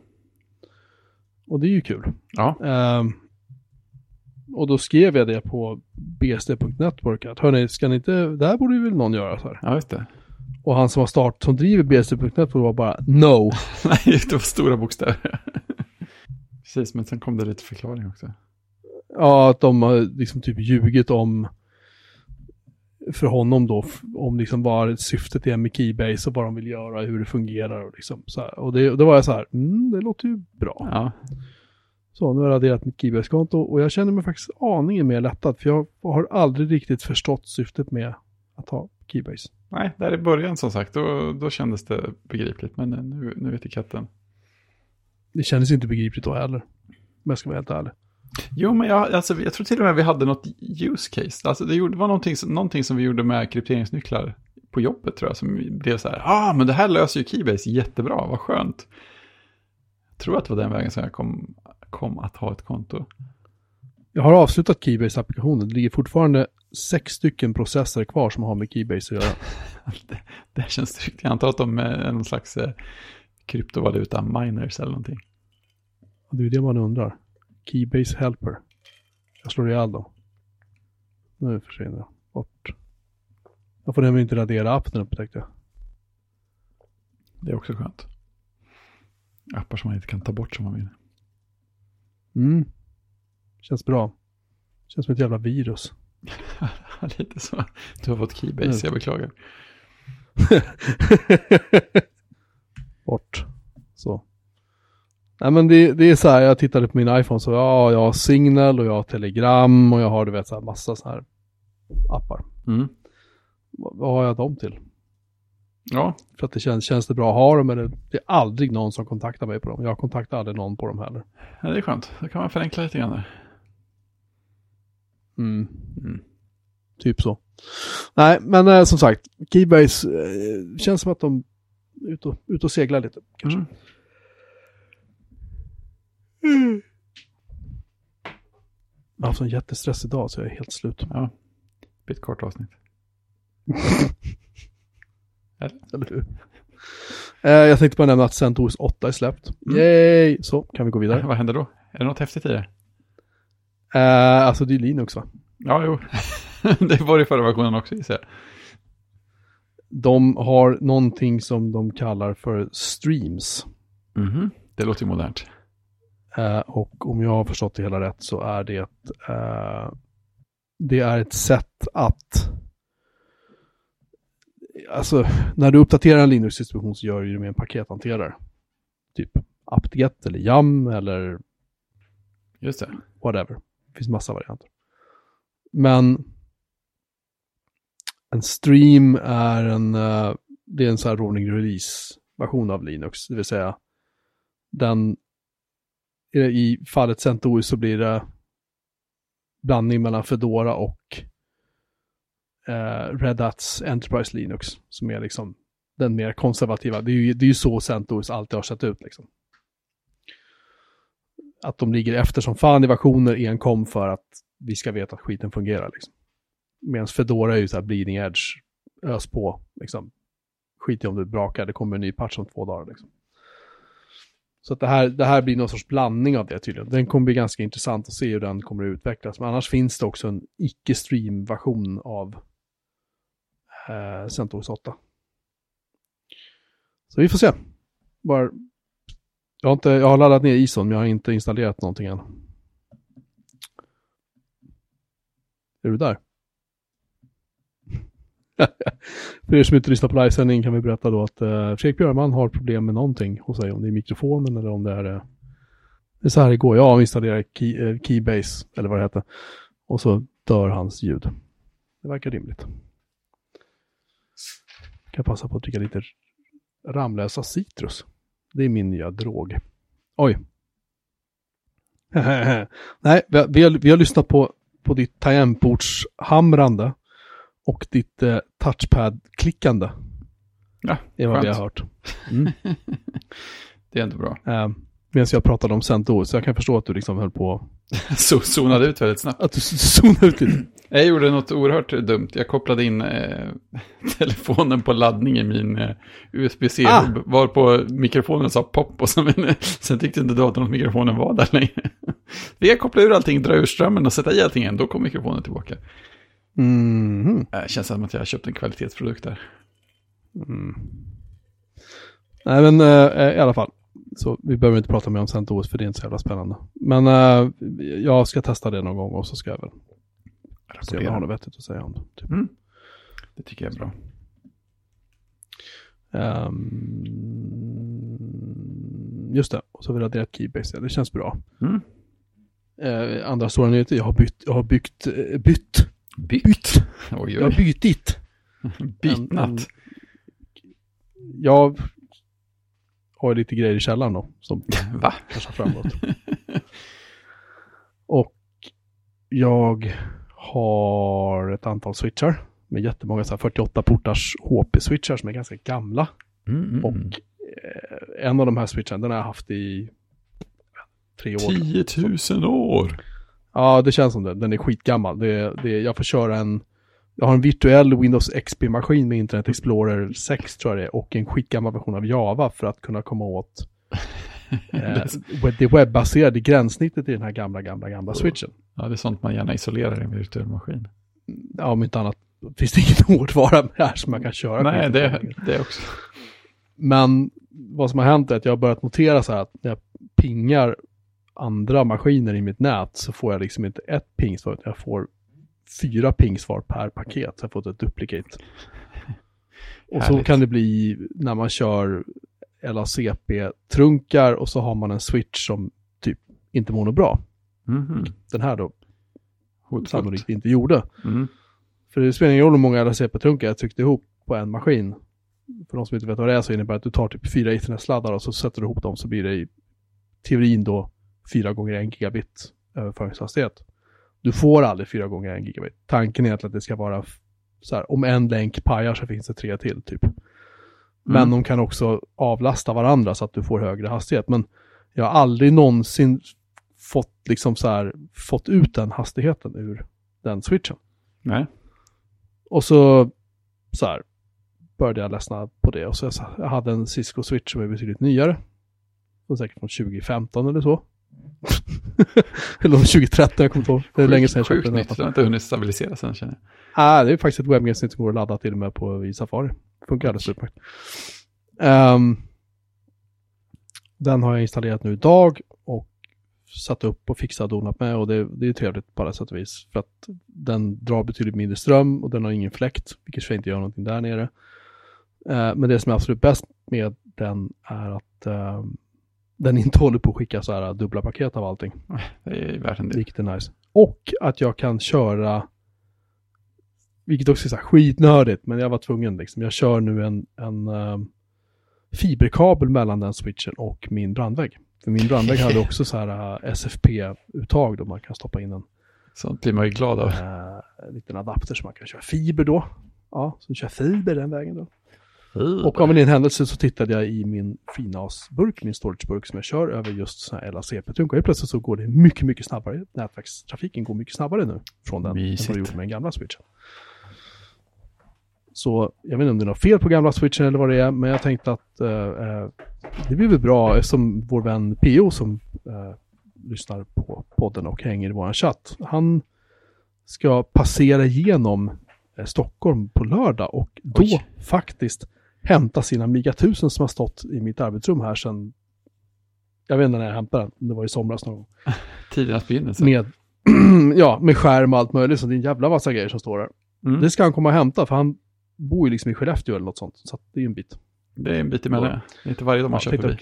Och det är ju kul. Ja. Um, och då skrev jag det på bst.network att hörni, ska ni inte, det här borde väl någon göra så här. Ja, just det. Och han som var start, som driver bst.network var bara no. Nej, det var stora bokstäver. Precis, men sen kom det lite förklaring också. Ja, att de har liksom typ ljugit om för honom då, om liksom vad syftet är med Keybase och vad de vill göra, hur det fungerar och liksom så här. Och det, då var jag så här, mm, det låter ju bra. Ja. Så nu har jag raderat mitt Keybase-konto och jag känner mig faktiskt aningen mer lättad för jag har aldrig riktigt förstått syftet med att ha Keybase. Nej, där i början som sagt, då, då kändes det begripligt, men nu, nu vet katten. Det kändes inte begripligt då heller, om jag ska vara helt ärlig. Jo, men jag, alltså, jag tror till och med vi hade något use case. Alltså, det var någonting, någonting som vi gjorde med krypteringsnycklar på jobbet tror jag. Som blev så här, ah, men det här löser ju Keybase jättebra, vad skönt. Jag tror att det var den vägen som jag kom, kom att ha ett konto. Jag har avslutat Keybase-applikationen. Det ligger fortfarande sex stycken processer kvar som har med Keybase att göra. det, det känns tryggt. Jag antar att de är någon slags eh, kryptovaluta miners eller någonting. Det är det man undrar. Keybase Helper. Jag slår ihjäl dem. Nu försvinner jag bort. Jag får nämligen inte radera appen upptäckte jag. Det är också skönt. Appar som man inte kan ta bort som man vill. Mm. Känns bra. Känns som ett jävla virus. Lite så. Du har fått Keybase, mm. jag beklagar. bort. Så. Nej men det, det, är så här, jag tittade på min iPhone så ja, jag har Signal och jag har Telegram och jag har du vet så här massa så här appar. Mm. Vad, vad har jag dem till? Ja. För att det känns, känns det bra att ha dem eller det är aldrig någon som kontaktar mig på dem. Jag kontaktar aldrig någon på dem heller. Ja, det är skönt. Då kan man förenkla lite grann där. Mm. Mm. Typ så. Nej, men eh, som sagt, Keybase eh, känns som att de är ute och, ut och seglar lite kanske. Mm. Jag har haft en jättestress idag så jag är helt slut. Ja, det ett kort avsnitt. Eller? Eller hur? Eh, jag tänkte bara nämna att CentOS 8 är släppt. Mm. Yay! Så, kan vi gå vidare. Vad händer då? Är det något häftigt i det? Eh, alltså det är Linux va? Ja, jo. det var det förra versionen också gissar jag. De har någonting som de kallar för streams. Mm -hmm. Det låter ju modernt. Uh, och om jag har förstått det hela rätt så är det, uh, det är ett sätt att Alltså, när du uppdaterar en Linux-distribution så gör du det med en pakethanterare. Typ apt-get eller YAM eller Just det. whatever. Det finns massa varianter. Men en stream är en, eh, det är en så här rolling release-version av Linux. Det vill säga den i fallet CentOS så blir det blandning mellan Fedora och eh, Red Hats Enterprise Linux som är liksom den mer konservativa. Det är ju, det är ju så CentOS alltid har sett ut liksom. Att de ligger efter som fan i versioner enkom för att vi ska veta att skiten fungerar liksom. Medan Fedora är ju så här bleeding edge, ös på liksom. Skit i om det brakar, det kommer en ny patch om två dagar liksom. Så att det, här, det här blir någon sorts blandning av det tydligen. Den kommer bli ganska intressant att se hur den kommer att utvecklas. Men annars finns det också en icke-stream-version av eh, CentOS 8. Så vi får se. Bara, jag, har inte, jag har laddat ner ISON, men jag har inte installerat någonting än. Är du där? För er som inte lyssnar på livesändning kan vi berätta då att eh, Fredrik Björman har problem med någonting hos sig, om det är mikrofonen eller om det är... Eh, det är så här det går, jag installerar key, eh, Keybase, eller vad det heter, och så dör hans ljud. Det verkar rimligt. Jag kan passa på att dricka lite Ramlösa citrus. Det är min nya drog. Oj. Nej, vi har, vi har, vi har lyssnat på, på ditt tangentbordshamrande och ditt eh, touchpad-klickande. Ja, är vad vi har hört. Mm. Det är ändå bra. Eh, Medan jag pratade om CentOS, så jag kan förstå att du liksom höll på Så zonade ut väldigt snabbt. att du zonade ut lite. Jag gjorde något oerhört dumt. Jag kopplade in eh, telefonen på laddning i min eh, USB-C-hub. Var på mikrofonen sa pop och så, men, sen tyckte inte datorn att mikrofonen var där längre. Kan koppla ur allting, dra ur strömmen och sätta i allting igen. Då kom mikrofonen tillbaka. Mhm. Eh, känns som att jag har köpt en kvalitetsprodukt där. Mm. Nej men eh, i alla fall. Så vi behöver inte prata mer om CentOS för det är inte så jävla spännande. Men eh, jag ska testa det någon gång och så ska jag väl se om jag har något vettigt att säga om det. Typ. Mm. Det tycker jag är bra. Ehm, just det, och så har vi raderat Keybase. Ja, det känns bra. Mm. Eh, andra stora nyheter, jag har bytt, jag har byggt, eh, bytt, Bytt. bytt, Oj, jag har oj. bytit. Bytnatt. Jag har lite grejer i källaren då, som Va? kanske framåt. och jag har ett antal switchar med jättemånga så här 48 portars HP-switchar som är ganska gamla. Mm, mm, Och mm. eh, en av de här switcharna, den har jag haft i tre år. 10 000 år. Ja, det känns som det. Den är skitgammal. Det, det, jag får köra en, jag har en virtuell Windows XP-maskin med Internet Explorer 6 tror jag det är, och en skitgammal version av Java för att kunna komma åt eh, det webbaserade gränssnittet i den här gamla, gamla, gamla switchen. Ja, det är sånt man gärna isolerar i en virtuell maskin. Ja, om inte annat finns det ingen hårdvara med det här som man kan köra. Nej, det, det också. Men vad som har hänt är att jag har börjat notera så här att när jag pingar andra maskiner i mitt nät så får jag liksom inte ett pingsvar utan jag får fyra pingsvar per paket. Så jag får ett duplicate. Och så kan det bli när man kör LACP-trunkar och så har man en switch som typ inte mår något bra. Mhm. Den här då Hotfullt. sannolikt inte gjorde. Mm. För det spelar ingen roll hur många LACP-trunkar jag tryckte ihop på en maskin. För de som inte vet vad det är så innebär det att du tar typ fyra Ethernet-sladdar och så sätter du ihop dem så blir det i teorin då fyra gånger en gigabit överföringshastighet. Du får aldrig fyra gånger en gigabit. Tanken är att det ska vara så här, om en länk pajar så finns det tre till typ. Men Mm. de kan också avlasta varandra så att du får högre hastighet. Men jag har aldrig någonsin fått liksom så här, fått ut den hastigheten ur den switchen. Nej. Och så, så här, började jag ledsna på det. Och så jag, jag hade en Cisco Switch som är betydligt nyare. Säkert från 2015 eller så. eller 2013, jag kommer inte ihåg. Det är länge sedan jag Sjukt köpte den. nytt. Det har inte hunnit stabilisera sen känner jag. Ah, det är faktiskt ett webbgränssnitt som går att ladda till och med på i Safari. Funkar alldeles utmärkt. Ehm, den har jag installerat nu idag och satt upp och fixat och donat med och det, det är trevligt på alla sätt och vis. För att den drar betydligt mindre ström och den har ingen fläkt, vilket för inte gör någonting där nere. Eh, men det som är absolut bäst med den är att ehm, den inte håller på att skicka så här dubbla paket av allting. Det är värt en del. Vilket är nice. Och att jag kan köra, vilket också är så här skitnördigt, men jag var tvungen liksom. Jag kör nu en, en ehm, fiberkabel mellan den switchen och min brandvägg. För min brandvägg hade också så här eh, SFP-uttag då man kan stoppa in en Sånt blir man ju glad av. eh, liten adapter som man kan köra fiber då. Ja, så kör fiber den vägen då. Och av en händelse så tittade jag i min finasburk, min storageburk som jag kör över just sådana här helt plötsligt så går det mycket, mycket snabbare. Nätverkstrafiken går mycket snabbare nu från den än Mysigt. vad det gjorde med den gamla switchen. Så jag vet inte om det är något fel på gamla switchen eller vad det är, men jag tänkte att eh, eh, det blir väl bra eftersom vår vän PO som eh, lyssnar på podden och hänger i vår chatt, han ska passera igenom eh, Stockholm på lördag och då Oj. faktiskt hämta sin Amiga 1000 som har stått i mitt arbetsrum här sedan, jag vet inte när jag hämtade den, det var i somras någon gång. Tidernas begynnelse. Med, ja, med skärm och allt möjligt, så det är en jävla massa grejer som står där. Mm. Det ska han komma och hämta, för han bor ju liksom i Skellefteå eller något sånt, så det är en bit. Det är en bit emellan. Det är inte varje dag man Ja, kör förbi.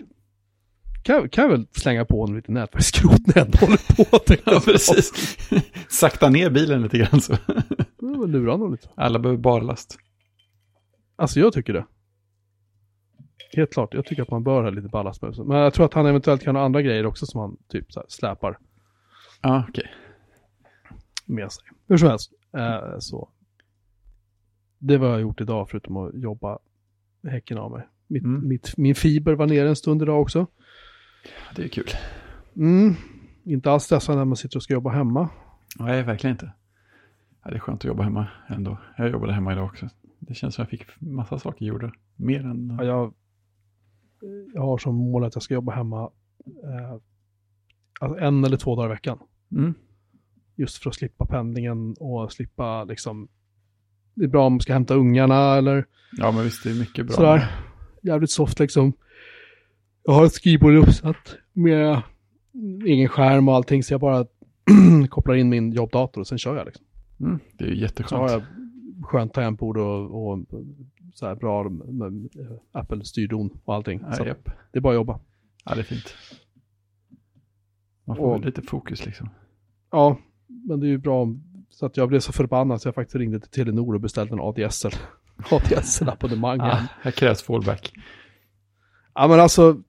Kan, kan jag väl slänga på en liten nätverksskrot när jag håller på. Ja, precis. Sakta ner bilen lite grann så. Lura honom lite. Alla behöver barlast. Alltså jag tycker det. Helt klart. Jag tycker att man bör ha lite ballast med. Men jag tror att han eventuellt kan ha andra grejer också som han typ så här släpar Ja, okej. med sig. Hur som helst, eh, så. Det var jag gjort idag förutom att jobba häcken av mig. Mitt, Mm. mitt, min fiber var nere en stund idag också. Det är kul. Mm. Inte alls stressande när man sitter och ska jobba hemma. Nej, verkligen inte. Ja, det är skönt att jobba hemma ändå. Jag jobbade hemma idag också. Det känns som jag fick massa saker gjorda. Mer än... Ja, jag, jag har som mål att jag ska jobba hemma eh, alltså en eller två dagar i veckan. Mm. Just för att slippa pendlingen och slippa liksom... Det är bra om man ska hämta ungarna eller Ja, men visst, det är mycket bra. sådär. Jävligt soft liksom. Jag har ett skrivbord uppsatt med egen skärm och allting så jag bara kopplar in min jobbdator och sen kör jag liksom. Mm, det är ju Så jätteskönt. har jag skönt tangentbord och, och så här bra Apple-styrdon och allting. Ja, Så japp. det är bara att jobba. ja, det är fint. Man får Och- lite fokus liksom. Ja, men det är ju bra så att jag blev så förbannad så jag faktiskt ringde till Telenor och beställde en ADSL. ADSL-abonnemang. Ja. här krävs fallback. ja, men alltså,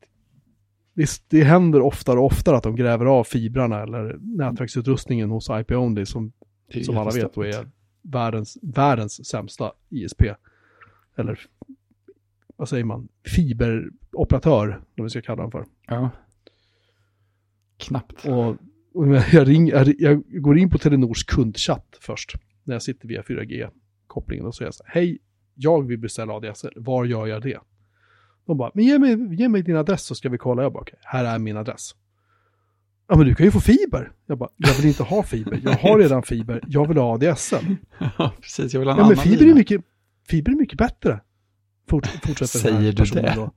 det, det händer oftare och oftare att de gräver av fibrarna eller nätverksutrustningen hos IP-Only som, Det är som alla vet då är världens, världens sämsta ISP. Eller, vad säger man, fiberoperatör, om vi ska kalla dem för. Ja. Knappt. Och, och jag, ring, jag, jag går in på Telenors kundchatt först. När jag sitter via 4G-kopplingen och säger så här, hej, jag vill beställa ADSL, var gör jag det? De bara, men ge mig, ge mig din adress så ska vi kolla. Jag bara, okej, här är min adress. Ja, men du kan ju få fiber. Jag bara, jag vill inte ha fiber. Jag har redan fiber. Jag vill ha ADSL. Ja, precis. Jag vill ha en Ja, men annan fiber är, mycket, fiber är mycket bättre. Fort, fortsätter den här Säger du det? Då.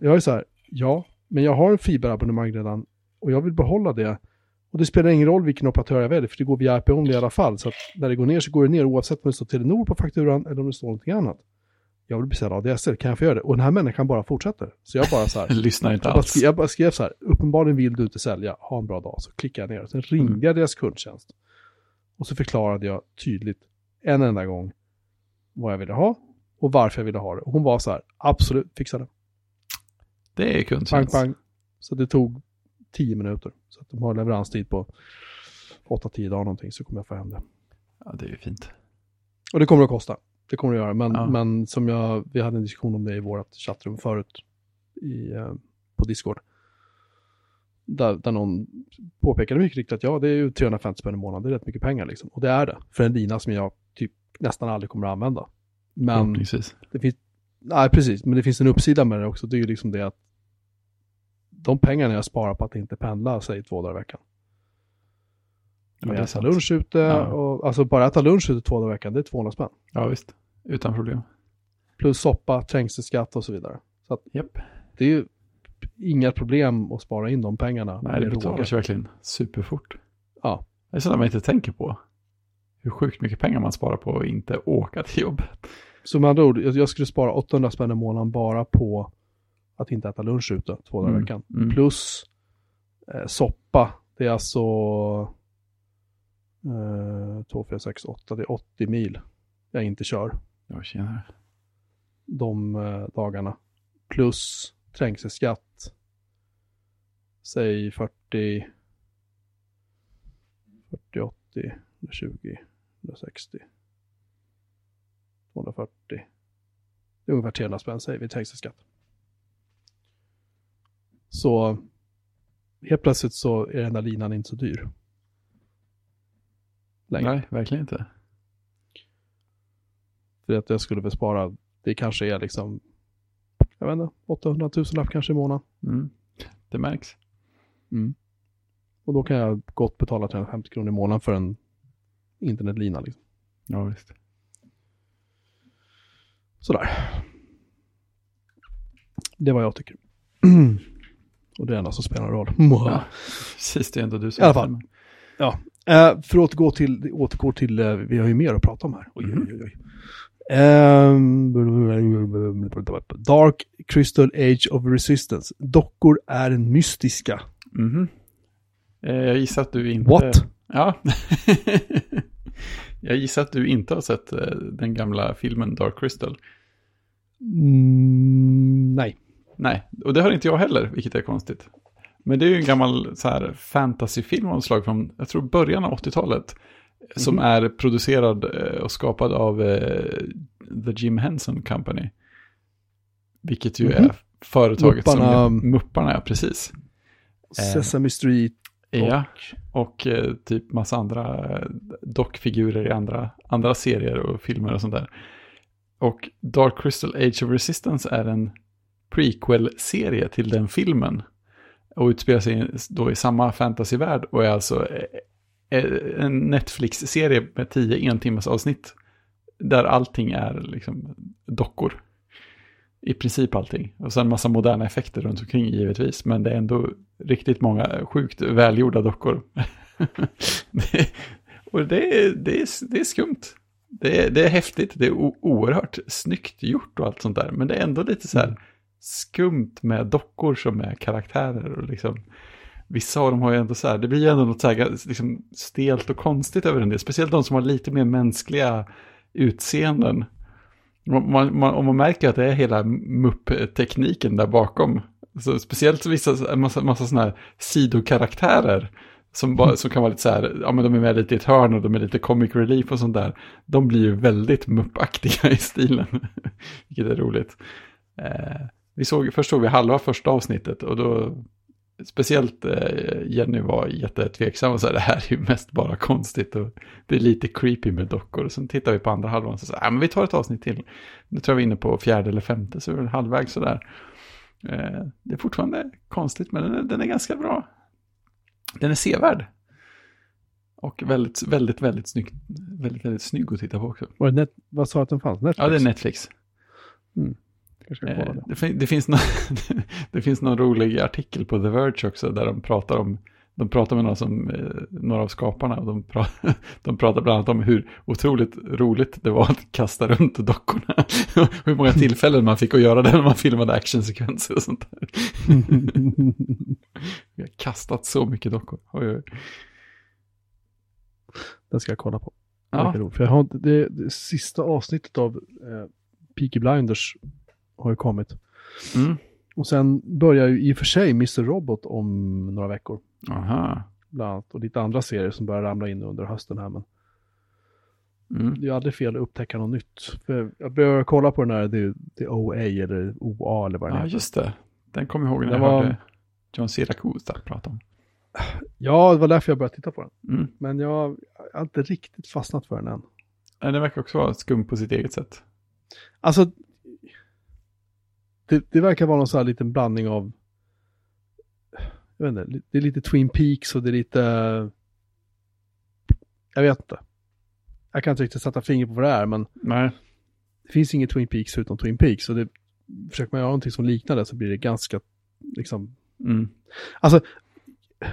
Jag är så här, ja, men jag har en fiberabonnemang redan och jag vill behålla det. Och det spelar ingen roll vilken operatör jag väljer, för det går via IP-only i alla fall. Så att när det går ner så går det ner oavsett om det står Telenor på fakturan eller om det står någonting annat. Jag vill beställa ADSL, kan jag få göra det? Och den här människan bara fortsätter. Så jag bara så här, Lyssnar inte jag bara, alls. skrev, jag bara skrev så här, uppenbarligen vill du inte sälja, ha en bra dag. Så klickade jag ner, sen ringde Mm. jag deras kundtjänst. Och så förklarade jag tydligt, en enda gång, vad jag ville ha och varför jag ville ha det. Och hon var så här, absolut, fixa det. Det är kundtjänst. pang. Så det tog tio minuter. Så att de har leveranstid på 8-10 dagar någonting så kommer jag få hem det. Ja, det är ju fint. Och det kommer att kosta. Det kommer det göra. Men, Ja. men som jag, vi hade en diskussion om det i vårt chattrum förut i, eh, på Discord. Där, där någon påpekade mycket riktigt att ja, det är ju 350 spänn i månaden, det är rätt mycket pengar liksom. Och det är det, för en lina som jag typ nästan aldrig kommer att använda. Men Förhoppningsvis. det finns, nej precis, men det finns en uppsida med det också. Det är ju liksom det att de pengarna jag sparar på att inte pendla, säg två dagar i veckan. Ja, äta lunch ute, Ja. och, alltså bara äta lunch ute två dagar i veckan, det är 200 spänn. Ja, visst. Utan problem. Plus soppa, trängselskatt och så vidare. Så att Japp. det är ju inga problem att spara in de pengarna. Nej, det betalar sig verkligen superfort. Ja. Det är sådant man inte tänker på. Hur sjukt mycket pengar man sparar på att inte åka till jobbet. Så med andra ord, jag jag skulle spara 800 spänn i månaden bara på att inte äta lunch ute två dagar i Mm, veckan. mm. Plus eh, soppa, det är alltså eh, 2, 4, 6, 8, det är 80 mil jag inte kör Ja, tjenare. de eh, dagarna. Plus trängselskatt, säg 40, 40, 80, 120, 160, 240. Det är ungefär 300 spänn säger vi trängselskatt. Så helt plötsligt så är den där linan inte så dyr. Längre. Nej, verkligen inte. För att jag skulle väl spara, det kanske är liksom, jag vet inte, 800 000 lapp kanske i månaden. Mm. Det märks. Och då kan jag gott betala 350 kronor i månaden för en internetlina. Liksom. Ja, visst. Sådär. Det är vad jag tycker. Och det är enda som spelar roll. Ja, precis, det är ändå du som I alla fall. bestämmer. Eh, för att återgå till, återgå till eh, vi har ju mer att prata om här. Oj, Mhm. oj, oj. Ehm, Dark Crystal Age of Resistance. Dockor är mystiska. Mhm. Eh, Jag gissar att du inte... What? Ja. jag gissar att du inte har sett eh, den gamla filmen Dark Crystal. Mm, nej. Nej, och det har inte jag heller, vilket är konstigt. Men det är ju en gammal så här fantasyfilm av slag från, jag tror början av 80-talet. Som Mhm. är producerad eh, och skapad av eh, The Jim Henson Company. Vilket ju Mhm. är företaget Mupparna. som... Mupparna, ja precis. Eh. Sesame Street Ja, och eh, typ massa andra eh, dockfigurer i andra, andra serier och filmer och sånt där. Och Dark Crystal Age of Resistance är en prequel-serie till den filmen. Och utspelar sig då i samma fantasyvärld och är alltså eh, eh, en Netflix-serie med tio entimmars avsnitt. Där allting är liksom dockor. I princip allting. Och sen massa moderna effekter runt omkring givetvis. Men det är ändå riktigt många sjukt välgjorda dockor. det, och det är, det, är, det är skumt. Det är, det är häftigt, det är o- oerhört snyggt gjort och allt sånt där. Men det är ändå lite så här mm skumt med dockor som är karaktärer. Och liksom, vissa av dem har ju ändå så här, det blir ju ändå något så här liksom stelt och konstigt över en del. Speciellt de som har lite mer mänskliga utseenden. Man, man, och man märker att det är hela mupp-tekniken där bakom. Så speciellt vissa, en massa, massa sådana här sidokaraktärer. Som, bara, som kan vara lite så här, ja men de är med lite i ett hörn och de är lite comic relief och sånt där. De blir ju väldigt muppaktiga i stilen. Vilket är roligt. Eh, vi såg, först såg vi halva första avsnittet och då speciellt eh, Jenny var jättetveksam och sa det här är ju mest bara konstigt och det är lite creepy med dockor. Och sen tittar vi på andra halvan och så sa men vi tar ett avsnitt till. Nu tror jag vi är inne på fjärde eller femte så är det halvvägs sådär. Eh, det är fortfarande konstigt men den är, den är ganska bra. Den är sevärd. Och väldigt, väldigt, väldigt snygg, väldigt, väldigt snygg att titta på också. Var det net, vad sa att den fanns? Netflix? Ja, det är Netflix. Eh, det. det, fin- det, finns någon, det finns någon rolig artikel på The Verge också där de pratar om de pratar med några, som, eh, några av skaparna och de, pra, de pratar bland annat om hur otroligt roligt det var att kasta runt dockorna. Och hur många tillfällen man fick att göra det när man filmade actionsekvenser och sånt där. Vi har kastat så mycket dockor. Oj, oj. Den ska jag kolla på. Ja. För jag har, det, det sista avsnittet av eh, Peaky Blinders har ju kommit. Mm. Och sen börjar ju i och för sig Mr. Robot om några veckor. Aha. Bland annat. Och lite andra serier som börjar ramla in under hösten här. Men Mm. det är ju aldrig fel att upptäcka något nytt. För jag började kolla på den här, det, det OA eller OA eller vad den Ja, heter. just det. Den kommer jag ihåg när jag var- hörde John Siracusa prata om. Ja, det var därför jag började titta på den. Mm. Men jag, jag har inte riktigt fastnat för den än. Ja, Den verkar också vara skum på sitt eget sätt. Alltså, det, det verkar vara någon sån här liten blandning av, jag vet inte, det är lite Twin Peaks och det är lite, jag vet inte. Jag kan inte riktigt sätta fingret på vad det är, men Nej. det finns inget Twin Peaks utom Twin Peaks. Och det, försöker man göra någonting som liknar det så blir det ganska, liksom, Mm. alltså,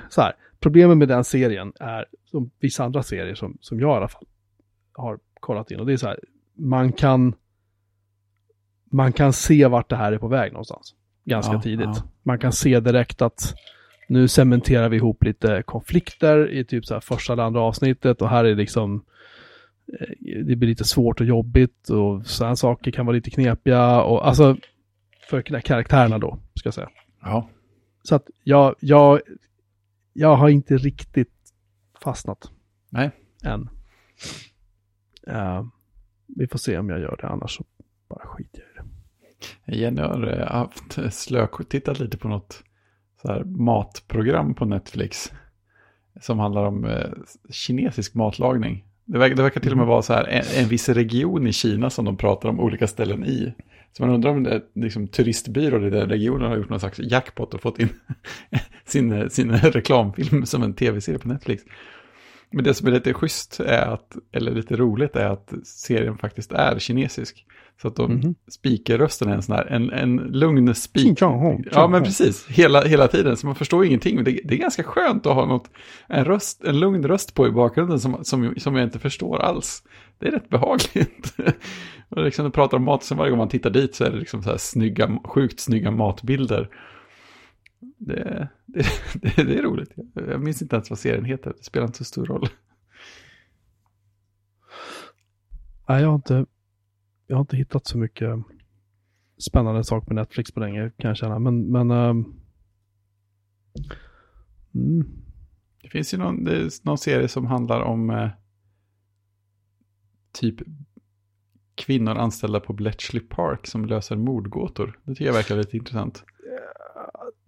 så här, problemet med den serien är, som vissa andra serier som, som jag i alla fall har kollat in, och det är så här, man kan, man kan se vart det här är på väg någonstans. Ganska Ja, tidigt. ja. Man kan se direkt att nu cementerar vi ihop lite konflikter i typ så här första eller andra avsnittet och här är liksom eh, det blir lite svårt och jobbigt och sådana saker kan vara lite knepiga och alltså för karaktärerna då, ska jag säga. Ja. Så att jag, jag, jag har inte riktigt fastnat Nej. än. Eh, vi får se om jag gör det, annars så bara skiter jag. Jenny har eh, haft slök tittat lite på något så här matprogram på Netflix. Som handlar om eh, kinesisk matlagning. Det verkar, det verkar till och med vara så här en, en viss region i Kina som de pratar om olika ställen i. Så man undrar om det är liksom turistbyrån i den regionen har gjort någon slags jackpot och fått in sin, sin reklamfilm som en tv-serie på Netflix. Men det som är lite schysst är att, eller lite roligt är att serien faktiskt är kinesisk. Så att de, Mhm. speakerrösten är en sån här, en, en lugn speak. Ja, men precis. Hela, hela tiden, så man förstår ingenting. Men det, det är ganska skönt att ha något, en, röst, en lugn röst på i bakgrunden som, som, som jag inte förstår alls. Det är rätt behagligt. och liksom, de pratar om mat, så varje gång man tittar dit så är det liksom så här snygga, sjukt snygga matbilder. Det, det, det, det är roligt. Jag minns inte ens vad serien heter, det spelar inte så stor roll. Nej, jag har inte, jag har inte hittat så mycket spännande sak med Netflix på länge kan jag känna. Men, men ehm, mm. Det finns ju någon, någon serie som handlar om eh, typ kvinnor anställda på Bletchley Park som löser mordgåtor. Det tycker jag verkar lite intressant.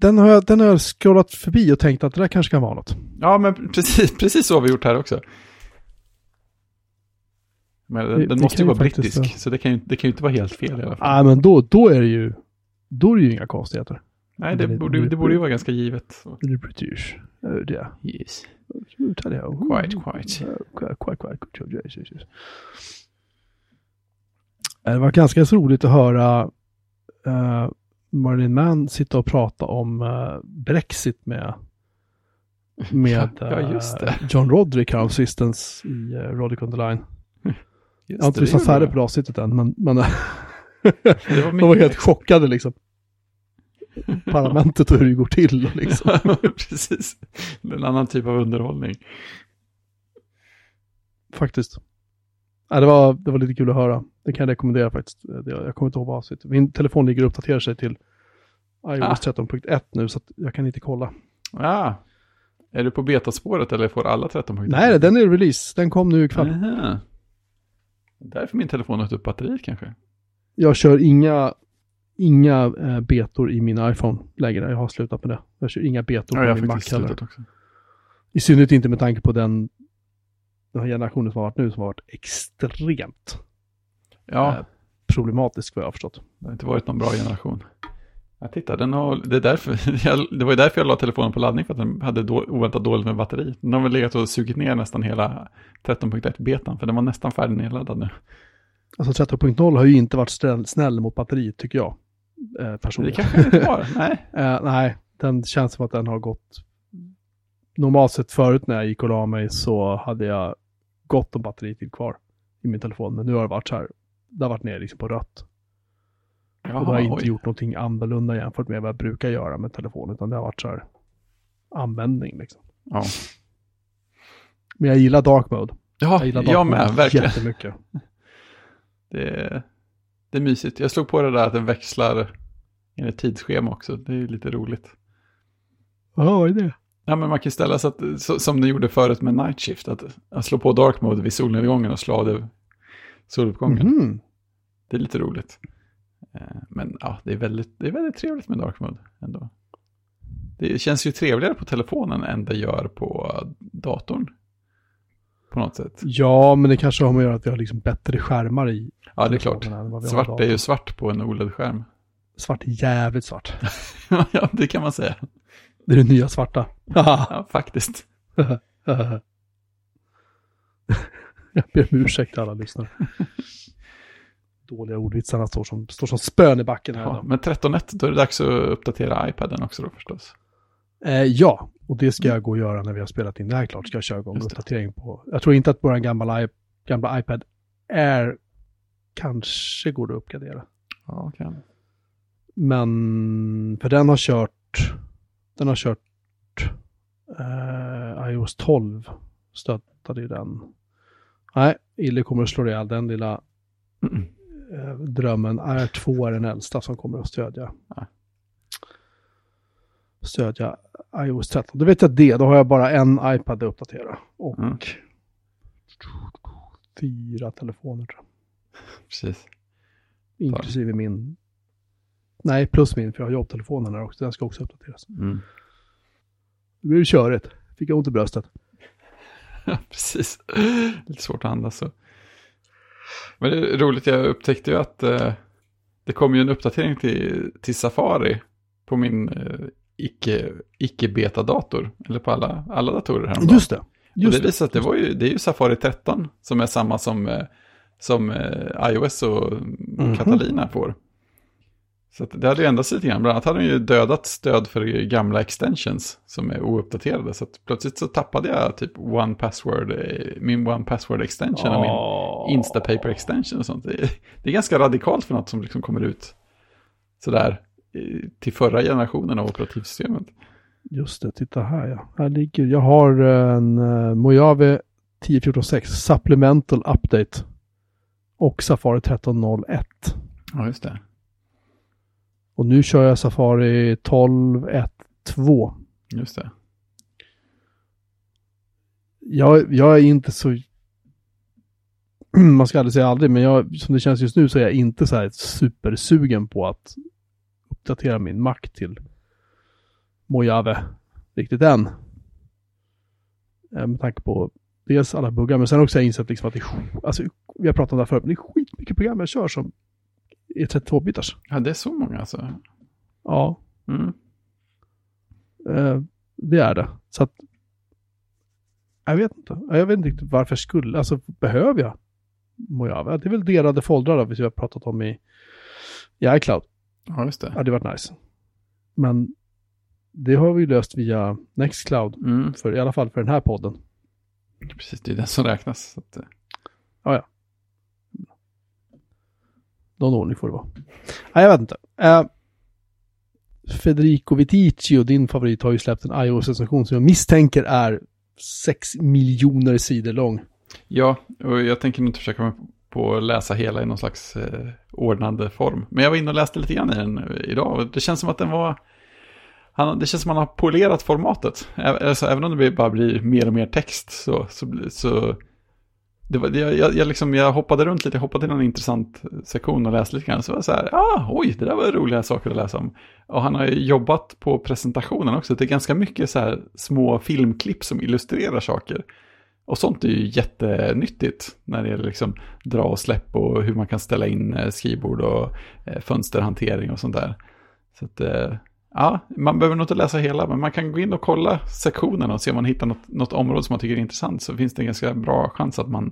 Den, har jag, den har jag scrollat förbi och tänkt att det där kanske kan vara något. Ja, men precis, precis så har vi gjort här också. Men den, Det- den det måste ju vara brittisk, så det kan ju, det kan ju inte vara helt fel i alla fall. Nej, men då, då är det ju, då är det ju inga konstigheter. Nej, det det- borde, det borde ju vara ganska givet. Det är British. Oh dear. Yes. Quite, Quite, quite. Quite, quite, quite. good job, yes, yes, yes. Det var ganska roligt att höra uh, Marilyn Mann sitta och prata om eh, Brexit med, med Ja, eh, John Roderick här sistens i uh, Roderick on the line. Just Jag har inte lyssnat färdigt gjorde på det avsnittet än, men, men var de var helt chockade liksom. Parlamentet och hur det går till liksom. Precis. En annan typ av underhållning. Faktiskt. Ja, det, var, det var lite kul att höra. Det kan jag rekommendera faktiskt. Det, jag kommer inte ihåg vad avsnittet. Min telefon ligger och uppdaterar sig till iOS Ah. 13.1 nu så jag kan inte kolla. Ja. Är du på betaspåret eller får alla 13 punkter? Nej, den är release. Den kom nu ikväll. Aha. Därför min telefon har upp batteriet kanske. Jag kör inga, inga eh, betor i min iPhone längre. Jag har slutat med det. Jag kör inga betor Ja, på min Mac heller. också. I synnerhet inte med tanke på den, den här generationen som har varit nu som har varit extremt Ja, eh, problematisk vad jag har förstått. det har inte varit någon bra generation. Jag tittar, den har, det, är därför, jag, det var ju därför jag la telefonen på laddning, för att den hade då, oväntat dåligt med batteri. Den har väl legat och sugit ner nästan hela 13.1-betan, för den var nästan färdig nedladdad nu. Alltså 13.0 har ju inte varit snäll, snäll mot batteriet tycker jag. Eh, Det personligen. kanske den inte var, nej. Eh, nej, den känns som att den har gått... Normalt sett förut när jag gick och la mig så hade jag gott om batteritid kvar i min telefon. Men nu har det varit så här, det har varit ner liksom på rött. och då har jag inte oj. gjort någonting annorlunda jämfört med vad jag brukar göra med telefonen. Utan det har varit så här användning liksom. Ja, Men jag gillar dark mode. ja Jag gillar dark jag mode med, verkligen. jättemycket. Det är, det är mysigt. Jag slog på det där att den växlar enligt tidsschema också. Det är lite roligt. Ja, vad är det? Ja, men man kan ställa så att, så, som du gjorde förut med Night Shift, att, att slå på Dark Mode vid solnedgången och slå av det soluppgången. Mhm. Det är lite roligt. Eh, Men ja, det är, väldigt, det är väldigt trevligt med Dark Mode ändå. Det känns ju trevligare på telefonen än det gör på datorn. På något sätt. Ja, men det kanske har med att göra att vi har liksom bättre skärmar i. Ja, det är klart. Svart är ju svart på en OLED-skärm. Svart är jävligt svart. ja, det kan man säga. Det är det nya svarta. Ja, faktiskt. Jag ber om ursäkt alla lyssnare. Dåliga ordvitsarna står som, står som spön i backen här Ja, men 13.1, då är det dags att uppdatera iPaden också då förstås. Eh, ja, och det ska jag gå och göra när vi har spelat in det här klart. Ska jag köra igång uppdatering på. Jag tror inte att vår gamla, gamla iPad Air kanske går att uppgradera. Ja, okej. Men, för den har kört, den har kört eh, iOS 12 stöttade ju den. Nej, Ille kommer att slå ihjäl den lilla eh, drömmen. R2 är den äldsta som kommer att stödja. Ja. Stödja iOS 13. Då vet jag det, då har jag bara en iPad att uppdatera. Och Mm. fyra telefoner tror jag. Precis. Inklusive min. Nej, plus min, för jag har jobbtelefonen här också. Den ska också uppdateras. Mm. Det blir körigt. Fick jag ont i bröstet. Precis. Lite svårt att andas så. Men det är roligt, jag upptäckte ju att eh, det kom ju en uppdatering till, till Safari på min eh, icke, icke-beta-dator. Eller på alla, alla datorer häromdagen. Just det. och Just det visar att det, var ju, det är ju Safari 13 som är samma som, eh, som eh, iOS och Mhm. Catalina får. Så att det hade ju ändrats lite grann. Bland annat hade de ju dödat stöd för gamla extensions som är ouppdaterade. Så att plötsligt så tappade jag typ One Password, eh, min One Password extension och min. Instapaper extension och sånt. Det är, det är ganska radikalt för något som liksom kommer ut sådär eh, till förra generationen av operativsystemet. Just det, titta här ja. Här ligger, jag har en uh, Mojave 10.14.6 Supplemental Update. Och Safari 13.01. Ja, just det. Och nu kör jag Safari 12.1.2. Just det. Jag, jag är inte så... Man ska aldrig säga aldrig, men jag, som det känns just nu så är jag inte så här supersugen på att uppdatera min Mac till Mojave riktigt än. Eh, Med tanke på dels alla buggar, men sen också har jag insett liksom att det är, alltså, vi har pratat om det här förut, men det är skitmycket program jag kör som är 32-bitars. Ja, det är så många alltså. Ja, Mm. eh, det är det. Så att, jag vet inte. Jag vet inte riktigt varför jag skulle, alltså behöver jag Mojave? Det är väl delade foldrar då, vi har pratat om i, i iCloud. Ja, just det. Ja, det hade varit nice. Men det har vi löst via Nextcloud, Mm. för, i alla fall för den här podden. Precis, det är den som räknas. Så att, eh, någon ordning får det vara. Nej, jag vet inte. Eh, Federico Vitici och din favorit har ju släppt en iOS-recension som jag misstänker är 6 miljoner sidor lång. ja, och jag tänker nog inte försöka mig på att läsa hela i någon slags eh, ordnande form. Men jag var inne och läste lite grann i den eh, idag och det känns som att den var... Han, det känns som att han har polerat formatet. Ä- Alltså, även om det bara blir mer och mer text så... så, så det var, jag, jag, liksom, jag hoppade runt lite, jag hoppade till någon intressant sektion och läste lite grann. Så var det så här, ah, oj, det där var roliga saker att läsa om. Och han har ju jobbat på presentationen också. Det är ganska mycket så här små filmklipp som illustrerar saker. Och sånt är ju jättenyttigt när det gäller liksom dra och släpp och hur man kan ställa in eh, skrivbord och eh, fönsterhantering och sånt där. Så att, eh, ja, man behöver nog inte läsa hela, men man kan gå in och kolla sektionerna och se om man hittar något, något område som man tycker är intressant. Så finns det en ganska bra chans att man,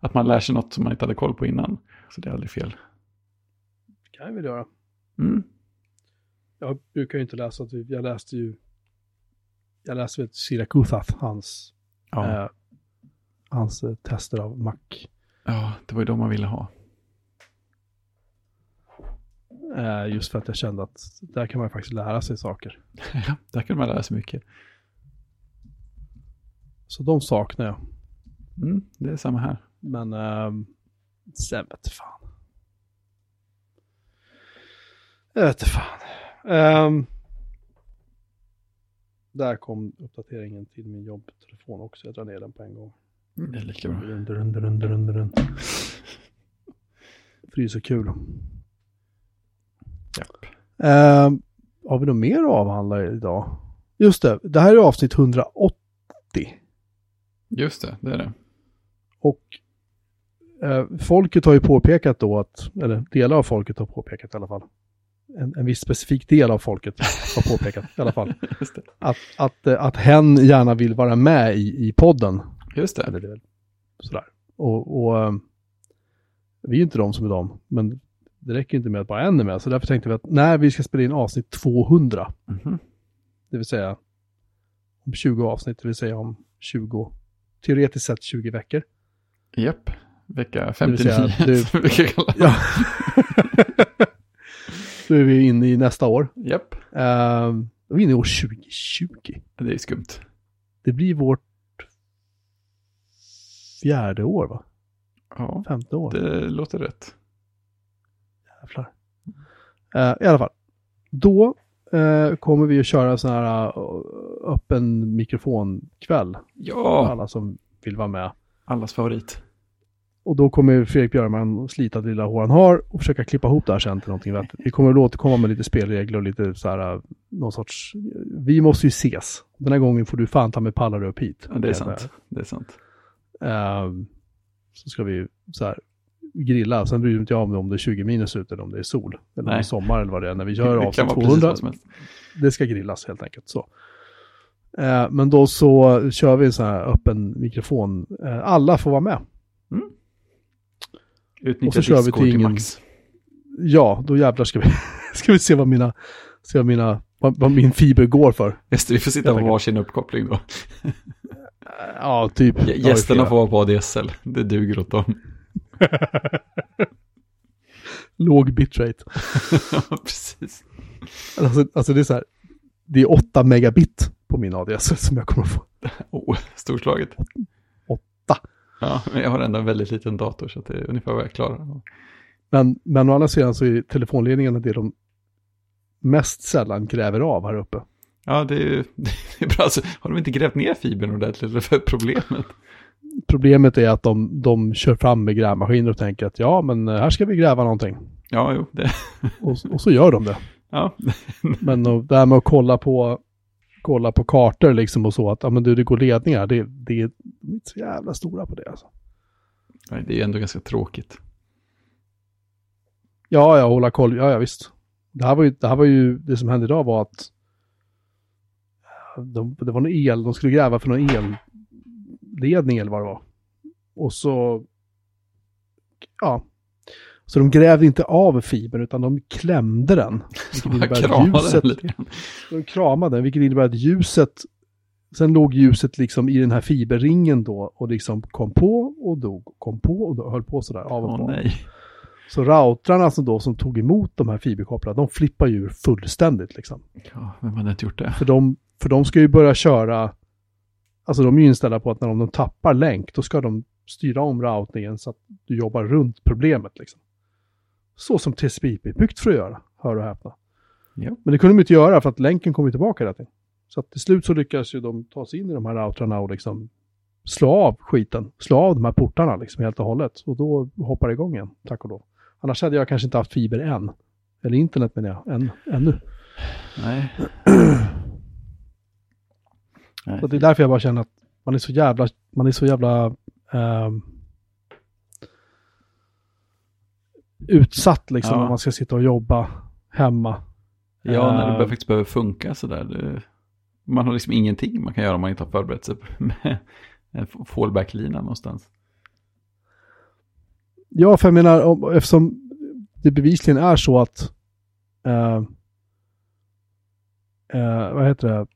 att man lär sig något som man inte hade koll på innan. Så det är aldrig fel. Det kan jag väl göra. Mm. Jag brukar ju inte läsa, typ, jag läste ju, jag läste väl Sirakuthas, hans, Ja. eh, hans eh, tester av Mac. ja, det var ju de man ville ha. Eh, just för att jag kände att där kan man faktiskt lära sig saker. ja, där kan man lära sig mycket. Så de saknar jag. Mm, det är samma här. Men ehm, sen vet fan. Jag vet fan. Ehm, där kom uppdateringen till min jobbtelefon också. Jag drar ner den på en gång. Det är lika bra. Dun, dun, dun, dun, dun, dun. För det är så kul. Ehm, har vi något mer att avhandla idag? Just det, det här är avsnitt 180. Just det, det är det. Och eh, folket har ju påpekat då att, eller delar av folket har påpekat i alla fall. En, en viss specifik del av folket har påpekat i alla fall. Att, att, eh, att hen gärna vill vara med i, i podden. Just det. Eller sådär. Och, och eh, vi är inte de som är de, men det räcker inte med att bara en är med. Så därför tänkte vi att när vi ska spela in avsnitt 200, Mhm. det vill säga om 20 avsnitt, det vill säga om 20, teoretiskt sett 20 veckor. Japp, vecka vill 59. säga, du- som vi kan kalla det. Ja. Då är vi inne i nästa år. Japp, Uh, då är vi inne i år 2020. det är skumt. Det blir vårt fjärde år, va? Ja, Femte år. det låter rätt. Jävlar. Eh, I alla fall. Då eh, kommer vi att köra sån här eh, öppen mikrofonkväll. För Ja, alla som vill vara med. allas favorit. Och då kommer Fredrik Björman slita det lilla hår han har och försöka klippa ihop det här sen till någonting vettigt. Vi kommer att återkomma med lite spelregler och lite så här, någon sorts, vi måste ju ses. Den här gången får du fan ta med pallar upp hit. Ja, det är sant. Det är sant. Ehm, så ska vi så här grilla. Sen bryr inte jag mig om det är 20 minus ute eller om det är sol. Eller om det är sommar eller vad det är. När vi gör avsnitt precis 200. vad som helst. Det ska grillas helt enkelt. Så. Eh, men då så kör vi en sån här öppen mikrofon. Eh, alla får vara med. Utnyttja Och så kör vi Discord till ingen- max. Ja, då jävlar ska vi, ska vi se vad mina, se vad mina, vad, vad min fiber går för. Just det, vi får sitta på varsin uppkoppling då. Ja, typ. Gä- Gästerna får vara på ADSL. Det duger åt dem. Låg bitrate. Ja, precis. Alltså, alltså det är så här. Det är 8 megabit på min ADS som jag kommer att få. Oh, storslaget. Åtta. Ja, men jag har ändå en väldigt liten dator så att det är ungefär vad jag klarar. Men, men å andra sidan så är telefonledningarna det de mest sällan gräver av här uppe. Ja, det är, det är bra. Alltså, har de inte grävt ner fibern ordentligt? Eller för problemet? Problemet är att de, de kör fram med grävmaskiner och tänker att ja, men här ska vi gräva någonting. Ja, jo. Det. Och, och så gör de det. Ja. Men och, det här med att kolla på, kolla på kartor liksom och så, att ja, men du, det går ledningar, det, det, de är inte så jävla stora på det alltså. Nej, det är ändå ganska tråkigt. Ja, ja, hålla koll, ja, ja visst. Det här var ju, det här var ju, det som hände idag var att de, det var någon el, de skulle gräva för någon elledning eller vad det var. Och så, ja. Så de grävde inte av fibern utan de klämde den. Kramade den lite grann. De kramade den, vilket innebär att ljuset, sen låg ljuset liksom i den här fiberringen då och liksom kom på och dog, kom på och då, höll på sådär av och Åh på. nej. Så routrarna alltså då som tog emot de här fiberkopplarna, de flippar ju fullständigt liksom. Ja, vem hade inte gjort det? För de, för de ska ju börja köra, alltså de är ju inställda på att när de tappar länk, då ska de styra om routingen så att du jobbar runt problemet liksom. Så som TCP/IP är byggt för att göra, hör och häpna. Ja. Men det kunde de inte göra för att länken kom tillbaka hela tiden. Så att till slut så lyckas ju de ta sig in i de här routrarna och liksom slå av skiten, slå av de här portarna liksom helt och hållet. Och då hoppar det igång igen, tack och lov. Annars hade jag kanske inte haft fiber än. Eller internet menar jag, än, ännu. Nej. Nej. Så det är därför jag bara känner att man är så jävla, man är så jävla ehm, utsatt liksom Ja. när man ska sitta och jobba hemma. Ja, när det bör- faktiskt behöver funka sådär. Det, man har liksom ingenting man kan göra om man inte har förberett sig med en fallback-lina någonstans. Ja, för jag menar, om, eftersom det bevisligen är så att eh, eh, vad heter det?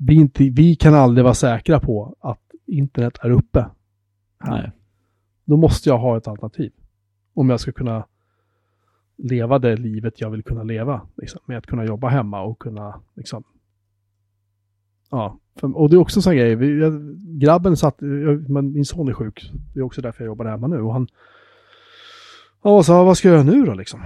Vi, inte, vi kan aldrig vara säkra på att internet är uppe. Nej. Då måste jag ha ett alternativ. Om jag ska kunna leva det livet jag vill kunna leva. Liksom, med att kunna jobba hemma och kunna liksom... Ja, och det är också en sån grej. Grabben satt, min son är sjuk. Det är också därför jag jobbar hemma nu. Och han... Ja, så vad ska jag göra nu då liksom?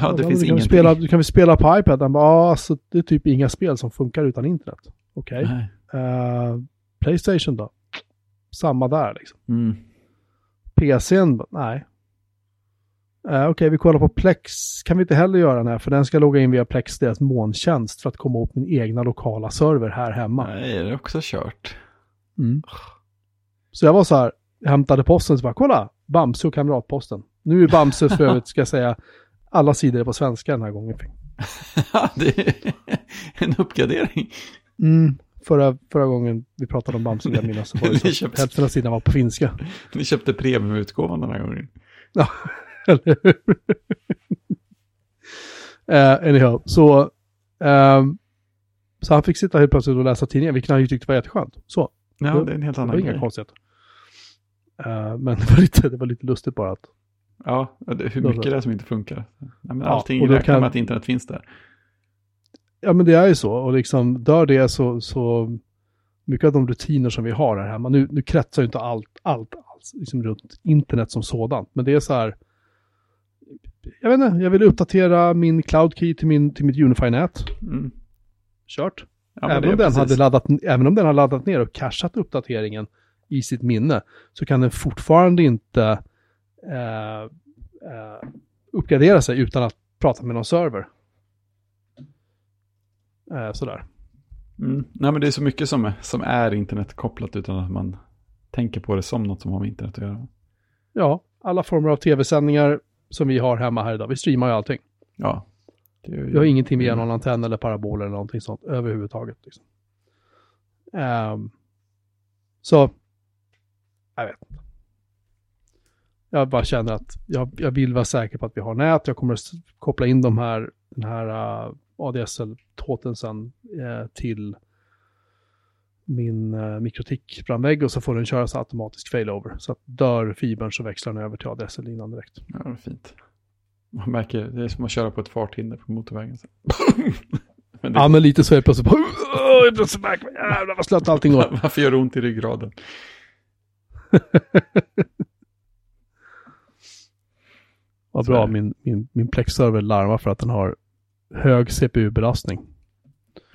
Ja, det Ja, finns du kan, vi ingenting. spela, du kan vi spela på iPad? Han bara, ja, alltså, det är typ inga spel som funkar utan internet. Okej. Nej. Eh, Playstation då? Samma där liksom. Mm. PCn? Nej. Eh, Okej, vi kollar på Plex. Kan vi inte heller göra den här? För den ska logga in via Plex, deras molntjänst, för att komma åt min egna lokala server här hemma. Nej, det är också kört. Mm. Så jag var så här, jag hämtade posten, så bara, kolla, Bamse och Kamratposten. Nu är Bamse för övrigt, ska jag säga, alla sidor är på svenska den här gången. det är en uppgradering. Mm. Förra, förra gången vi pratade om Bamse, jag minnas, så var det så köpte- hälften av sidorna var på finska. Ni köpte premiumutgåvan den här gången. Ja, eller hur? uh, anyhow, så, ehm, så han fick sitta helt plötsligt och läsa tidningen, vilket han ju tyckte var jätteskönt. Så, Ja, Det- det är en helt det annan var inga grej. konstigheter. Eh, men det var, lite, det var lite lustigt bara att, Ja, det- hur mycket det är som inte funkar. Nej, men Ja, allting då räknar kan- med att internet finns där. ja men det är ju så, och liksom dör det så, så mycket av de rutiner som vi har här hemma, nu, nu kretsar ju inte allt, allt alls liksom runt internet som sådant, men det är så här, jag vet inte, jag vill uppdatera min cloud key till, min, till mitt Unify-nät. Mm. Kört. Ja, det även, om den precis. hade laddat, även om den har laddat ner och cacheat uppdateringen i sitt minne så kan den fortfarande inte eh, eh, uppgradera sig utan att prata med någon server. Eh, sådär. Mm. Nej, men det är så mycket som är, som är internet kopplat utan att man tänker på det som något som har med internet att göra. Ja, alla former av tv-sändningar som vi har hemma här idag. Vi streamar ju allting. Ja. Det är ju- Vi har ingenting via någon antenn eller parabol eller någonting sånt överhuvudtaget. Liksom. Ehm, så, jag vet inte. Jag bara känner att jag, jag vill vara säker på att vi har nät. Jag kommer att koppla in de här, den här uh, ADSL-tåten sen eh, till min uh, mikrotik-brandvägg och så får den köras automatisk failover. Så att dör fibern så växlar den över till ADSL-linan direkt. Ja, det är fint. Man märker, det är som att köra på ett farthinder på motorvägen. Så. men det, Ja, men lite så är det plötsligt. Åh, plötsligt märker man, jävlar vad slött allting går. Varför gör det ont i ryggraden? Vad bra, min, min, min Plex-server larmar för att den har hög CPU-belastning.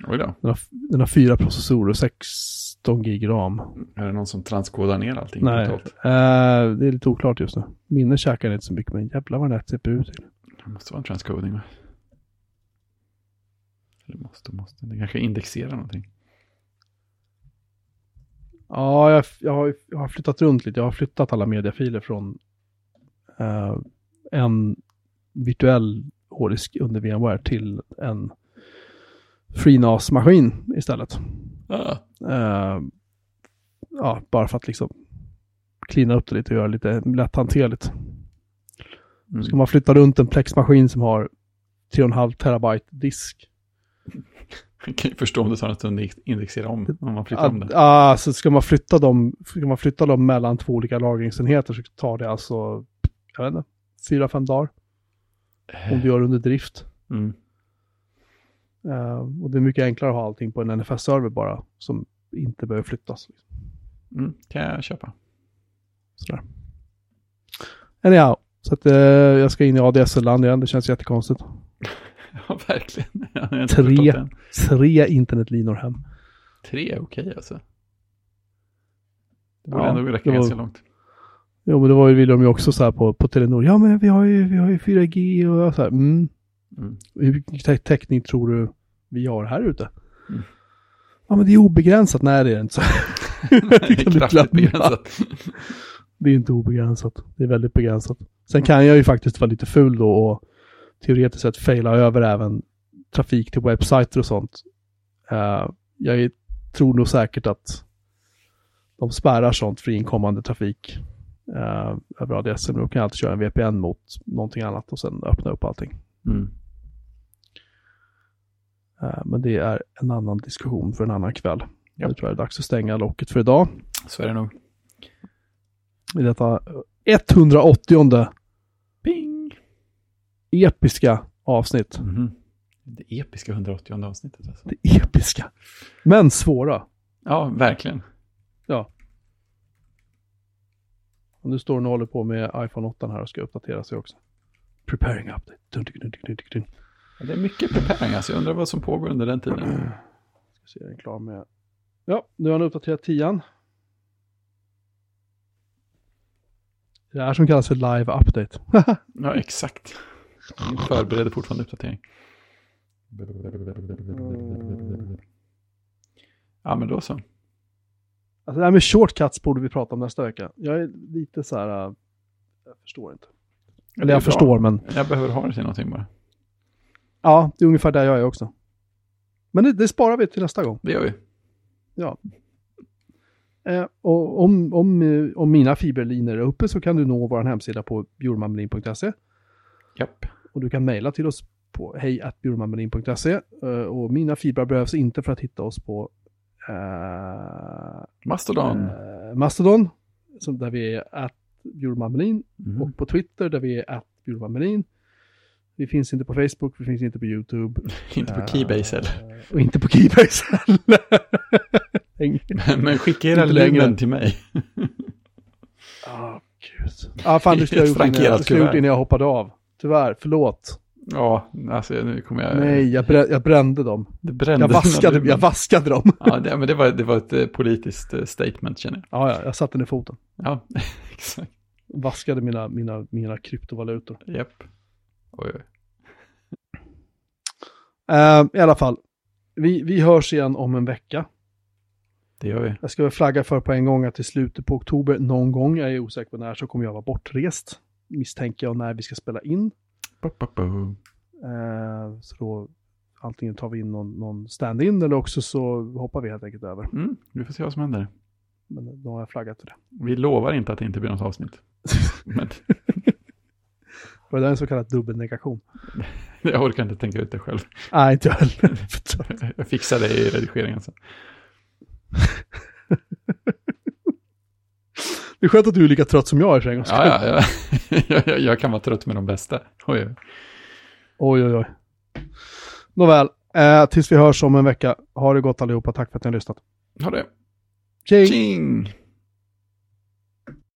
Oj då. Den har, den har fyra processorer och 16 gig ram. Är det någon som transkodar ner allting? Nej, eh, det är lite oklart just nu. Minne käkar den inte så mycket, men jävlar vad den äter CPU till. Det måste vara en transcoding va? Eller måste, måste. Det kanske indexerar någonting. Ja, jag, jag, har, jag har flyttat runt lite. Jag har flyttat alla mediafiler från eh, en virtuell hårddisk under VMware till en FreeNAS-maskin istället. Ah. Eh, ja, bara för att liksom klina upp det lite och göra det lite lätthanterligt. Mm. Ska man flytta runt en plexmaskin som har 3,5 terabyte disk. Jag kan ju förstå om det tar en stund att indexera om, om man flyttar om det. Ja, så ska man flytta dem, ska man flytta dem mellan två olika lagringsenheter så tar det alltså, jag vet inte, fyra, fem dagar. Om du gör under drift. Mm. Eh, och det är mycket enklare att ha allting på en NFS-server bara, som inte behöver flyttas. Mm. Kan jag köpa. Sådär. Anyhow, så att eh, jag ska in i ADSL-land igen, det känns jättekonstigt. Ja, verkligen. Tre. Tre internetlinor hem. Tre är okej alltså. Det borde Ja, ändå räcka ganska långt. Jo, men det var ju, ville de ju också så här på, på Telenor. Ja, men vi har ju, vi har ju 4G och så här, mm. Mm. Hur tä- täckning tror du vi har här ute? Mm. Ja, men det är obegränsat. Nej, det är inte. Så. Det är kraftigt begränsat. Det är inte obegränsat. Det är väldigt begränsat. Sen kan jag ju faktiskt vara lite ful då och teoretiskt sett faila över även trafik till webbsajter och sånt. Eh, jag är, tror nog säkert att de spärrar sånt för inkommande trafik uh, över ADSL. Men då kan jag alltid köra en VPN mot någonting annat och sen öppna upp allting. Mm. Eh, men det är en annan diskussion för en annan kväll. Ja. Nu tror jag det är dags att stänga locket för idag. Så är det nog. I detta 180 Ping! episka avsnitt. Mhm. Det episka 180 avsnittet alltså. Det episka. Men svåra. Ja, verkligen. Och nu står den och håller på med iPhone 8 här och ska uppdatera sig också. Preparing update. Dun, dun, dun, dun, dun, dun. Ja, Det är mycket preparing alltså. Jag undrar vad som pågår under den tiden. Ska se, är den klar med... Ja, nu har han uppdaterat 10 Det är det här som kallas för live update. Ja, exakt. Jag förbereder fortfarande uppdatering. Ja, men då så. Alltså det här med shortcuts borde vi prata om nästa vecka. Jag är lite så här... äh, Jag förstår inte. Ja, Eller jag bra. förstår, men... Jag behöver ha det till någonting bara. Ja, det är ungefär där jag är också. Men det, det sparar vi till nästa gång. Det gör vi. Eh, och om, om, om mina fiberlinjer är uppe så kan du nå vår hemsida på bjurmanmelin.se. Japp. Och du kan mejla till oss på hejatbjurmanmelin.se. Eh, och mina fibrer behövs inte för att hitta oss på eh, Mastodon. eh, Mastodon, som där vi är att bjurmanmelin. Mhm. Och på Twitter där vi är att bjurmanmelin. Vi finns inte på Facebook, vi finns inte på YouTube. Inte på Keybase heller. Eh, Och inte på Keybase heller. Men, men skicka era lumen till mig. Ja, gud. Ja, fan det skulle Ett gjort det innan jag hoppade av. Tyvärr, förlåt. Ja, alltså nu kommer jag... Nej, jag, brä, jag brände dem. Brände Jag vaskade, jag vaskade dem. Ja, det, men det var, det var ett eh, politiskt eh, statement känner jag. Ja, ja, jag satte ner foten. Ja, exakt. Vaskade mina, mina, mina kryptovalutor. Japp. Oj, oj. Eh, I alla fall, vi, vi hörs igen om en vecka. Det gör vi. Jag ska väl flagga för på en gång att i slutet på oktober någon gång, jag är osäker på när, så kommer jag vara bortrest. Misstänker jag när vi ska spela in. Eh, så då antingen tar vi in någon, någon stand-in eller också så hoppar vi helt enkelt över. Mm, vi får se vad som händer. Men då har jag flaggat för det. Vi lovar inte att det inte blir något avsnitt. Men Och det är en så kallad dubbelnegation. jag orkar inte tänka ut det själv. Nej, inte jag heller. Jag fixar det i redigeringen sen. Det är skönt att du är lika trött som jag är för en gångs skull. Ja, ja, ja. jag, jag, kan vara trött med de bästa. Oj, oj. Oj, oj. Nåväl, eh, tills vi hörs om en vecka. Ha det gott allihopa. Tack för att ni har lyssnat. Ha det. Tjing! Tjing!